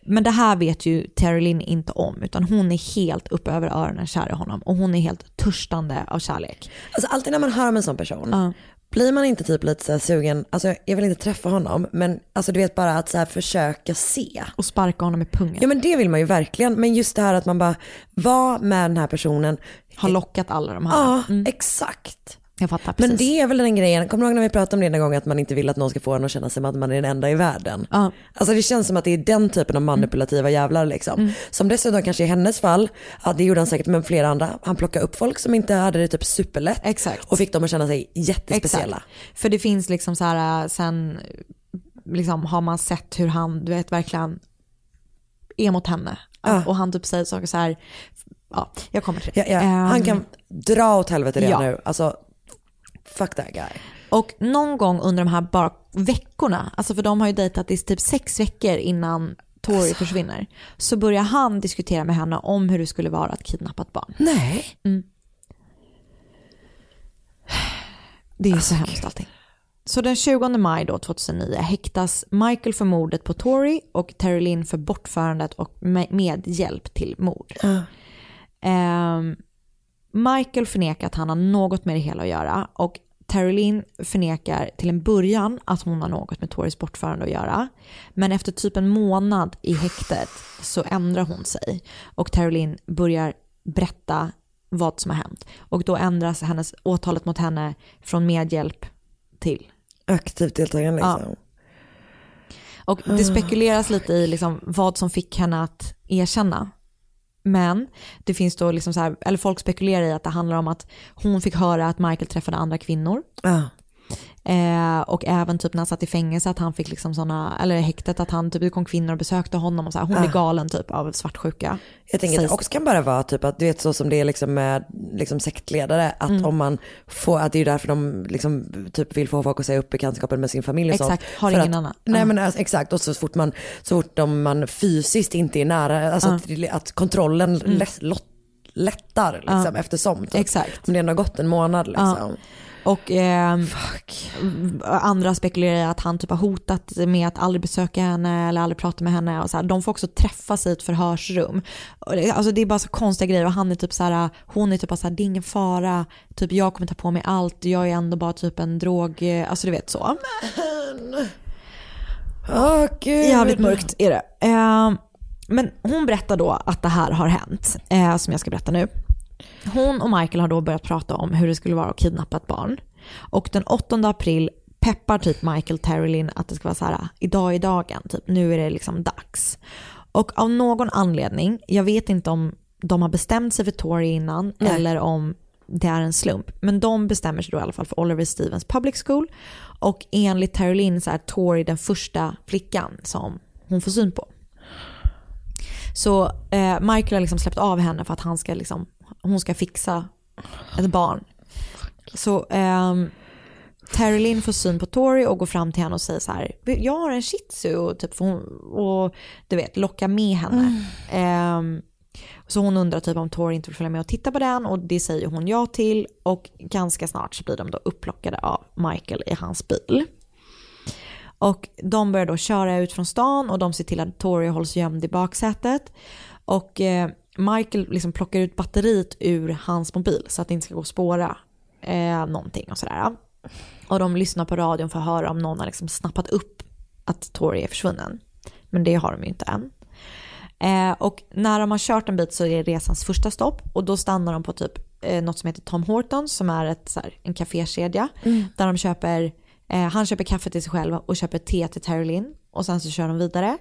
Men det här vet ju Terry Lynn inte om, utan hon är helt upp över öronen kär i honom och hon är helt törstande av kärlek. Alltså alltid när man hör om en sån person, Ja. Blir man inte typ lite så sugen, alltså jag vill inte träffa honom, men alltså du vet bara att så försöka se. Och sparka honom i pungen. Ja men det vill man ju verkligen, men just det här att man bara var med den här personen. Har lockat alla de här. Ja, exakt. Jag fattar precis. Men det är väl den grejen, kommer du ihåg när vi pratade om det en gång att man inte vill att någon ska få en att känna sig som att man är den enda i världen? Ja. Alltså det känns som att det är den typen av manipulativa jävlar liksom. Som dessutom kanske i hennes fall, ja det gjorde han säkert med flera andra, han plockade upp folk som inte hade det typ superlätt. Exakt. Och fick dem att känna sig jättespeciella. Exakt. För det finns liksom så här, sen liksom har man sett hur han, du vet verkligen är mot henne. Ja. Och han typ säger saker så här, ja jag kommer till det. Ja, ja. Han Ehm, kan dra åt helvete redan ja. nu. Alltså, fuck that guy. Och någon gång under de här bara veckorna, alltså för de har ju dejtat i typ sex veckor innan Tori Alltså. försvinner, så börjar han diskutera med henne om hur det skulle vara att kidnappa ett barn. Nej. Det är Alltså, så hemskt allting. Så den 20 maj då, 2009 häktas Michael för mordet på Tori och Terry Lynn för bortförandet och med, med hjälp till mord. Ehm, Michael förnekar att han har något med det hela att göra och Terry Lynn förnekar till en början att hon har något med Toris bortförande att göra. Men efter typ en månad i häktet så ändrar hon sig och Terry Lynn börjar berätta vad som har hänt. Och då ändras hennes åtalet mot henne från medhjälp till. Aktivt deltagande Ja. liksom. Och det spekuleras lite i liksom vad som fick henne att erkänna. Men det finns då liksom så här, eller folk spekulerar i att det handlar om att hon fick höra att Michael träffade andra kvinnor. Uh. Eh, och även typ när han satt i fängelse att han fick liksom sådana, eller häktet att han typ det kom kvinnor och besökte honom och så här, hon blir galen typ av svartsjuka. Jag tänker att det också kan bara vara typ att du vet så som det är liksom med liksom sektledare, att Mm. om man får, att det är därför de liksom typ vill få folk att säga upp bekantskapen med sin familj och sånt. Exakt, har ingen att, annan. Nej Ja. men alltså, exakt, och så fort man, så fort de, man fysiskt inte är nära, alltså att, att kontrollen lott, lättar liksom eftersom. Typ. Mm. Exakt. Men det ändå har gått en månad liksom. Och eh, andra spekulerar i att han typ har hotat med att aldrig besöka henne eller aldrig prata med henne. Och så här. De får också träffas i ett förhörsrum. Alltså det är bara så konstiga grejer och han är typ så här, hon är typ bara så här, det är ingen fara, typ jag kommer ta på mig allt, jag är ändå bara typ en drog, eh, alltså du vet så. Åh gud. Jävligt mörkt är det. Eh, men hon berättar då att det här har hänt, eh, som jag ska berätta nu. Hon och Michael har då börjat prata om hur det skulle vara att kidnappa ett barn. Och den 8 april peppar typ Michael Terry Lynn att det ska vara så här, idag är dagen, typ nu är det liksom dags. Och av någon anledning, jag vet inte om de har bestämt sig för Tory innan eller om det är en slump. Men de bestämmer sig då i alla fall för Oliver Stevens Public School. Och enligt Terry Lynn så är Tory den första flickan som hon får syn på. Så eh, Michael har liksom släppt av henne för att han ska liksom, hon ska fixa ett barn. Så ehm, Terry Lynn får syn på Tori och går fram till henne och säger så här, jag har en shih tzu och, typ, hon, och du vet, locka med henne. Ehm, så hon undrar typ om Tori inte vill följa med och titta på den och det säger hon ja till och ganska snart så blir de då upplockade av Michael i hans bil. Och de börjar då köra ut från stan och de ser till att Tori hålls gömd i baksätet. Och eh, Michael liksom plockar ut batteriet ur hans mobil så att det inte ska gå att spåra eh, någonting och sådär. Och de lyssnar på radion för att höra om någon har liksom snappat upp att Tori är försvunnen. Men det har de ju inte än. Eh, och när de har kört en bit så är resans första stopp och då stannar de på typ eh, något som heter Tom Hortons som är ett, så här, en kafékedja. Där de köper, eh, han köper kaffe till sig själv och köper te till Terry Lynn och sen så kör de vidare.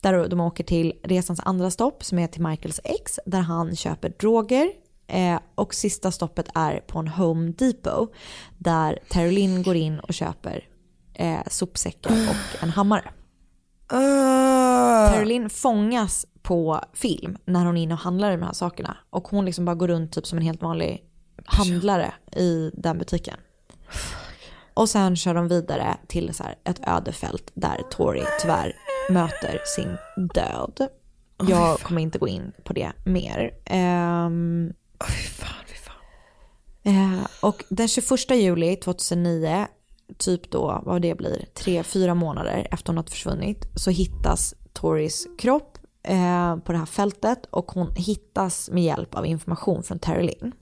Där de åker till resans andra stopp som är till Michaels ex där han köper droger. Eh, och sista stoppet är på en Home Depot där Terry Lynn går in och köper eh, sopsäckar och en hammare. Caroline fångas på film när hon är inne och handlar i de här sakerna. Och hon liksom bara går runt typ som en helt vanlig handlare i den butiken. Och sen kör de vidare till så ett öde fält där Tori tyvärr möter sin död. Jag kommer inte gå in på det mer. Ehm, Eh, och den 21 juli 2009, typ då vad det blir, tre, fyra månader efter hon har försvunnit, så hittas Toris kropp eh, på det här fältet och hon hittas med hjälp av information från Terry Lynn.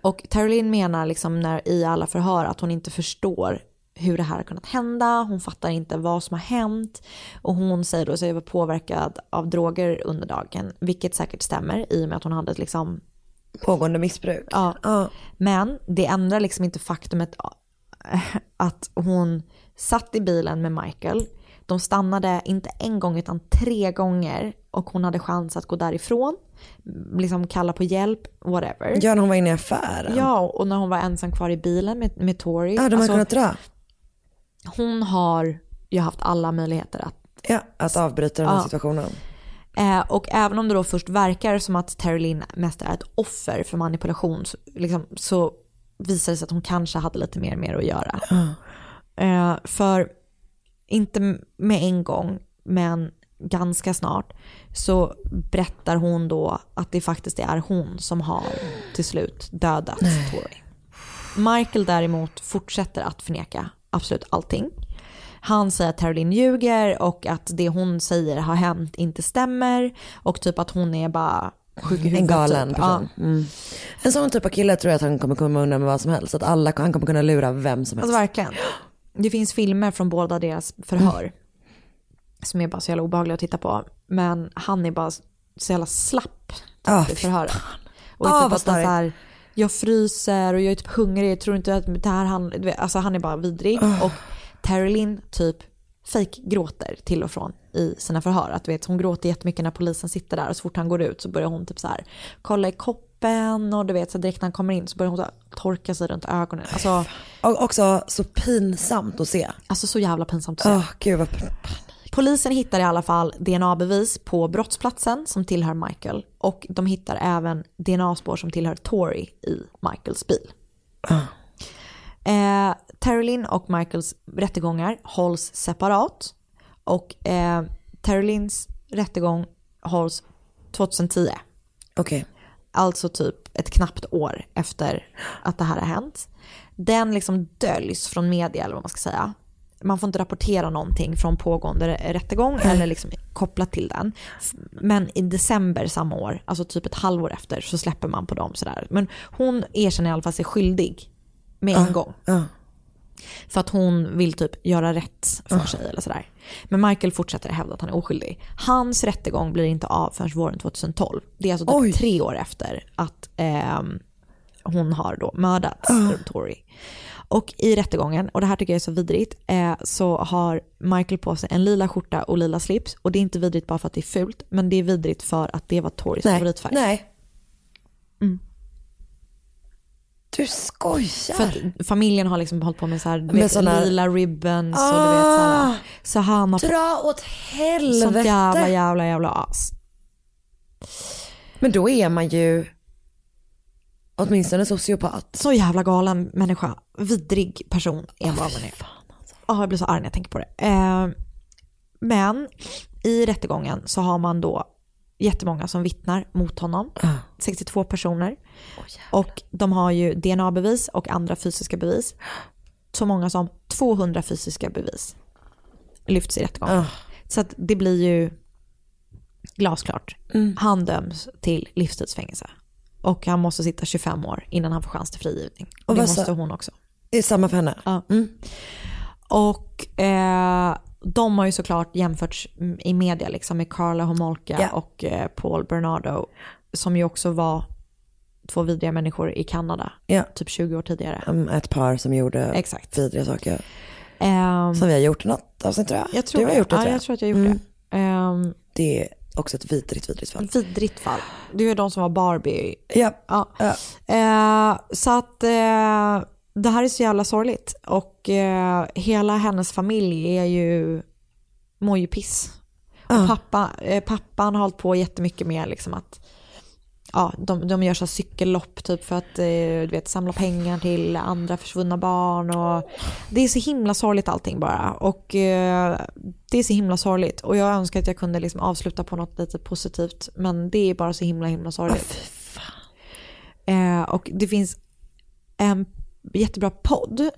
Och Lynn menar liksom när, i alla förhör att hon inte förstår hur det här har kunnat hända, hon fattar inte vad som har hänt och hon säger då sig vara påverkad av droger under dagen, vilket säkert stämmer i och med att hon hade liksom Pågående missbruk. Ja. Ja. Men det ändrar liksom inte faktumet att hon satt i bilen med Michael. De stannade inte en gång utan tre gånger och hon hade chans att gå därifrån, liksom kalla på hjälp, whatever. Ja, när hon var inne i affären. Ja, och när hon var ensam kvar i bilen med, med Tori. Ja, de har Alltså, kunnat dra. hon har ju haft alla möjligheter att Ja, att avbryta den här Ja. situationen. Eh, och även om det då först verkar som att Terry Lynn mest är ett offer för manipulation så, liksom, så visar det sig att hon kanske hade lite mer med att göra. Eh, för inte med en gång, men ganska snart så berättar hon då att det faktiskt är hon som har till slut dödat Tori. Michael däremot fortsätter att förneka absolut allting. Han säger att Terrelin ljuger och att det hon säger har hänt inte stämmer och typ att hon är bara sjuk i huvudet. En galen typ. person. Mm. En sån typ av kille tror jag att han kommer komma undan med vad som helst. Att alla, han kommer kunna lura vem som helst. Alltså verkligen. Det finns filmer från båda deras förhör. Som är bara så jävla obehagliga att titta på. Men han är bara så jävla slapp typ, Ah, i förhöret. Och Ah, typ vad så här, jag fryser och jag är typ hungrig. Jag tror inte att det här han, du vet, alltså han är bara vidrig. Ah. Och Terry Lynn typ fake gråter till och från i sina förhör. Att vet, hon gråter jättemycket när polisen sitter där och så fort han går ut så börjar hon typ så här kolla i koppen läppen och du vet så direkt när han kommer in så börjar hon så torka sig runt ögonen. Alltså, Och också så pinsamt att se. alltså så jävla pinsamt att se. Åh gud vad Polisen hittar i alla fall DNA-bevis på brottsplatsen som tillhör Michael och de hittar även DNA-spår som tillhör Tori i Michaels bil. Eh, Terrelin och Michaels rättegångar hålls separat och eh, Terrelins rättegång hålls 2010. Okej. Alltså typ ett knappt år efter att det här har hänt. Den liksom döljs från media eller vad man ska säga. Man får inte rapportera någonting från pågående rättegång eller liksom kopplat till den. Men i december samma år, alltså typ ett halvår efter, så släpper man på dem sådär. Men hon erkänner i alla fall sig skyldig med en gång. Ja. För att hon vill typ göra rätt för sig eller sådär. Men Michael fortsätter hävda att han är oskyldig. Hans rättegång blir inte av förrän våren 2012. Det är alltså typ Oj. tre år efter att ehm, hon har då mördats, Tori. Och i rättegången, och det här tycker jag är så vidrigt, eh, så har Michael på sig en lila skjorta och lila slips. Och det är inte vidrigt bara för att det är fult, men det är vidrigt för att det var Toris Nej. favoritfärg. Nej. Mm. Du skojar. För familjen har liksom hållit på med så här, Med vet, såna lila ribbons och du vet så här. Ah. Så han har Dra åt helvete. sånt jävla jävla jävla as. Men då är man ju åtminstone sociopat. Så jävla galen människa. Vidrig person är vad man är. Ja, jag blir så arg när jag tänker på det. Eh, men i rättegången så har man då jättemånga som vittnar mot honom. 62 personer. och de har ju DNA-bevis och andra fysiska bevis. Så många som 200 fysiska bevis lyfts i rättegången. Så att det blir ju glasklart. Han döms till livstidsfängelse. Och han måste sitta 25 år innan han får chans till frigivning. Och det måste hon också. Det är samma för henne. Ja. Och eh, de har ju såklart jämförts i media liksom med Carla Homolka Ja. och eh, Paul Bernardo. Som ju också var två vidriga människor i Kanada. Ja. Typ 20 år tidigare. Um, Ett par som gjorde Exakt. vidriga saker. Ehm, Som vi har gjort i något avsnitt tror jag. jag tror du har det. gjort det ja, tror jag. jag tror att jag har gjort Mm. det. Ehm, Det är också ett vidrigt, vidrigt fall. vidrigt fall. Det är ju de som var Barbie. Ja. Ja. Ja. Eh, så att eh, det här är så jävla sorgligt. Och eh, hela hennes familj är ju, mår ju piss. Och pappa, eh, pappan har hållit på jättemycket med liksom att Ja, de, de gör så cykellopp typ för att eh, du vet, samla pengar till andra försvunna barn. Och det är så himla sorgligt allting bara. Och eh, det är så himla sorgligt. Och jag önskar att jag kunde liksom avsluta på något lite positivt. Men det är bara så himla himla sorgligt. Eh, och det finns en jättebra podd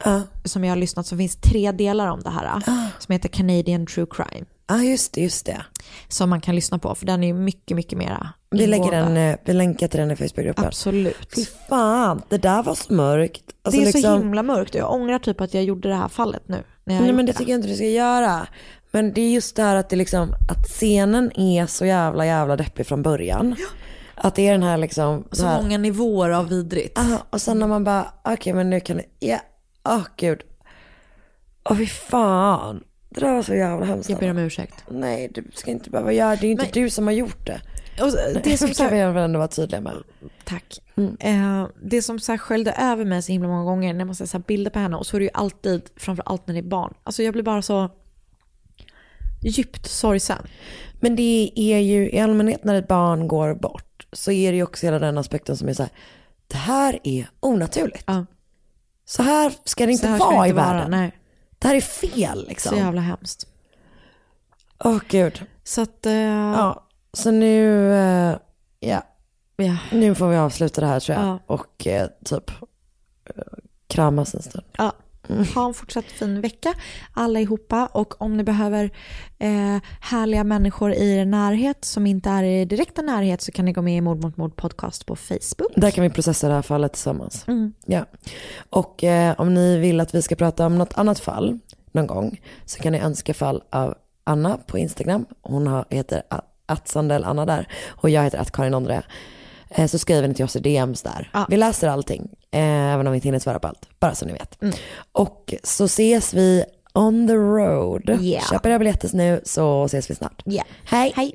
som jag har lyssnat som finns tre delar om det här. Som heter Canadian True Crime. Ja, just det, just det. Som man kan lyssna på för den är ju mycket, mycket mera Vi, lägger den, eh, vi länkar till den i Facebookgruppen. Absolut. Fy fan, det där var så mörkt. Alltså, det är så liksom- himla mörkt och jag ångrar typ att jag gjorde det här fallet nu. Nej men det tycker jag inte du ska göra. Men det är just det här att det liksom, att scenen är så jävla jävla deppig från början. Att det är den här liksom, Så det här, många nivåer av vidrigt. Aha, och sen när man bara, okej men nu kan det, ja, åh gud. Åh fy fan. Det där var så jävla hemskt. Jag ber om ursäkt. Nej du ska inte behöva göra det, är ju inte Men- du som har gjort det. Och det som Det så kan vi här, väl ändå vara tydliga med. tack. Eh, det som så här sköljde över mig så himla många gånger när man ser så här bilder på henne och så är det ju alltid, framför allt när det är barn. Alltså jag blir bara så djupt sorgsen. Men det är ju i allmänhet när ett barn går bort så är det ju också hela den aspekten som är så här, det här är onaturligt. Ja. Så här ska det inte vara det i inte vara, världen. nej. Det här är fel liksom. Så jävla hemskt. Åh gud. Så att, eh, Ja, så nu, eh, ja, ja. nu får vi avsluta det här tror jag. Ja. Och eh, typ kramas en stund. Ja. Ha en fortsatt fin vecka allihopa och om ni behöver eh, härliga människor i er närhet som inte är i direkta närhet så kan ni gå med i Mord mot mord podcast på Facebook. Där kan vi processa det här fallet tillsammans. Mm. Ja. Och eh, om ni vill att vi ska prata om något annat fall någon gång så kan ni önska fall av Anna på Instagram. Hon har, heter att Sandell Anna där och jag heter att Karin Ondre. Eh, så skriver ni till oss i DMs där. Ja. Vi läser allting, eh, även om vi inte hinner svara på allt. Bara så ni vet. Mm. Och så ses vi on the road. Yeah. Köp era biljetter nu så ses vi snart. Ja. Hej! Hej.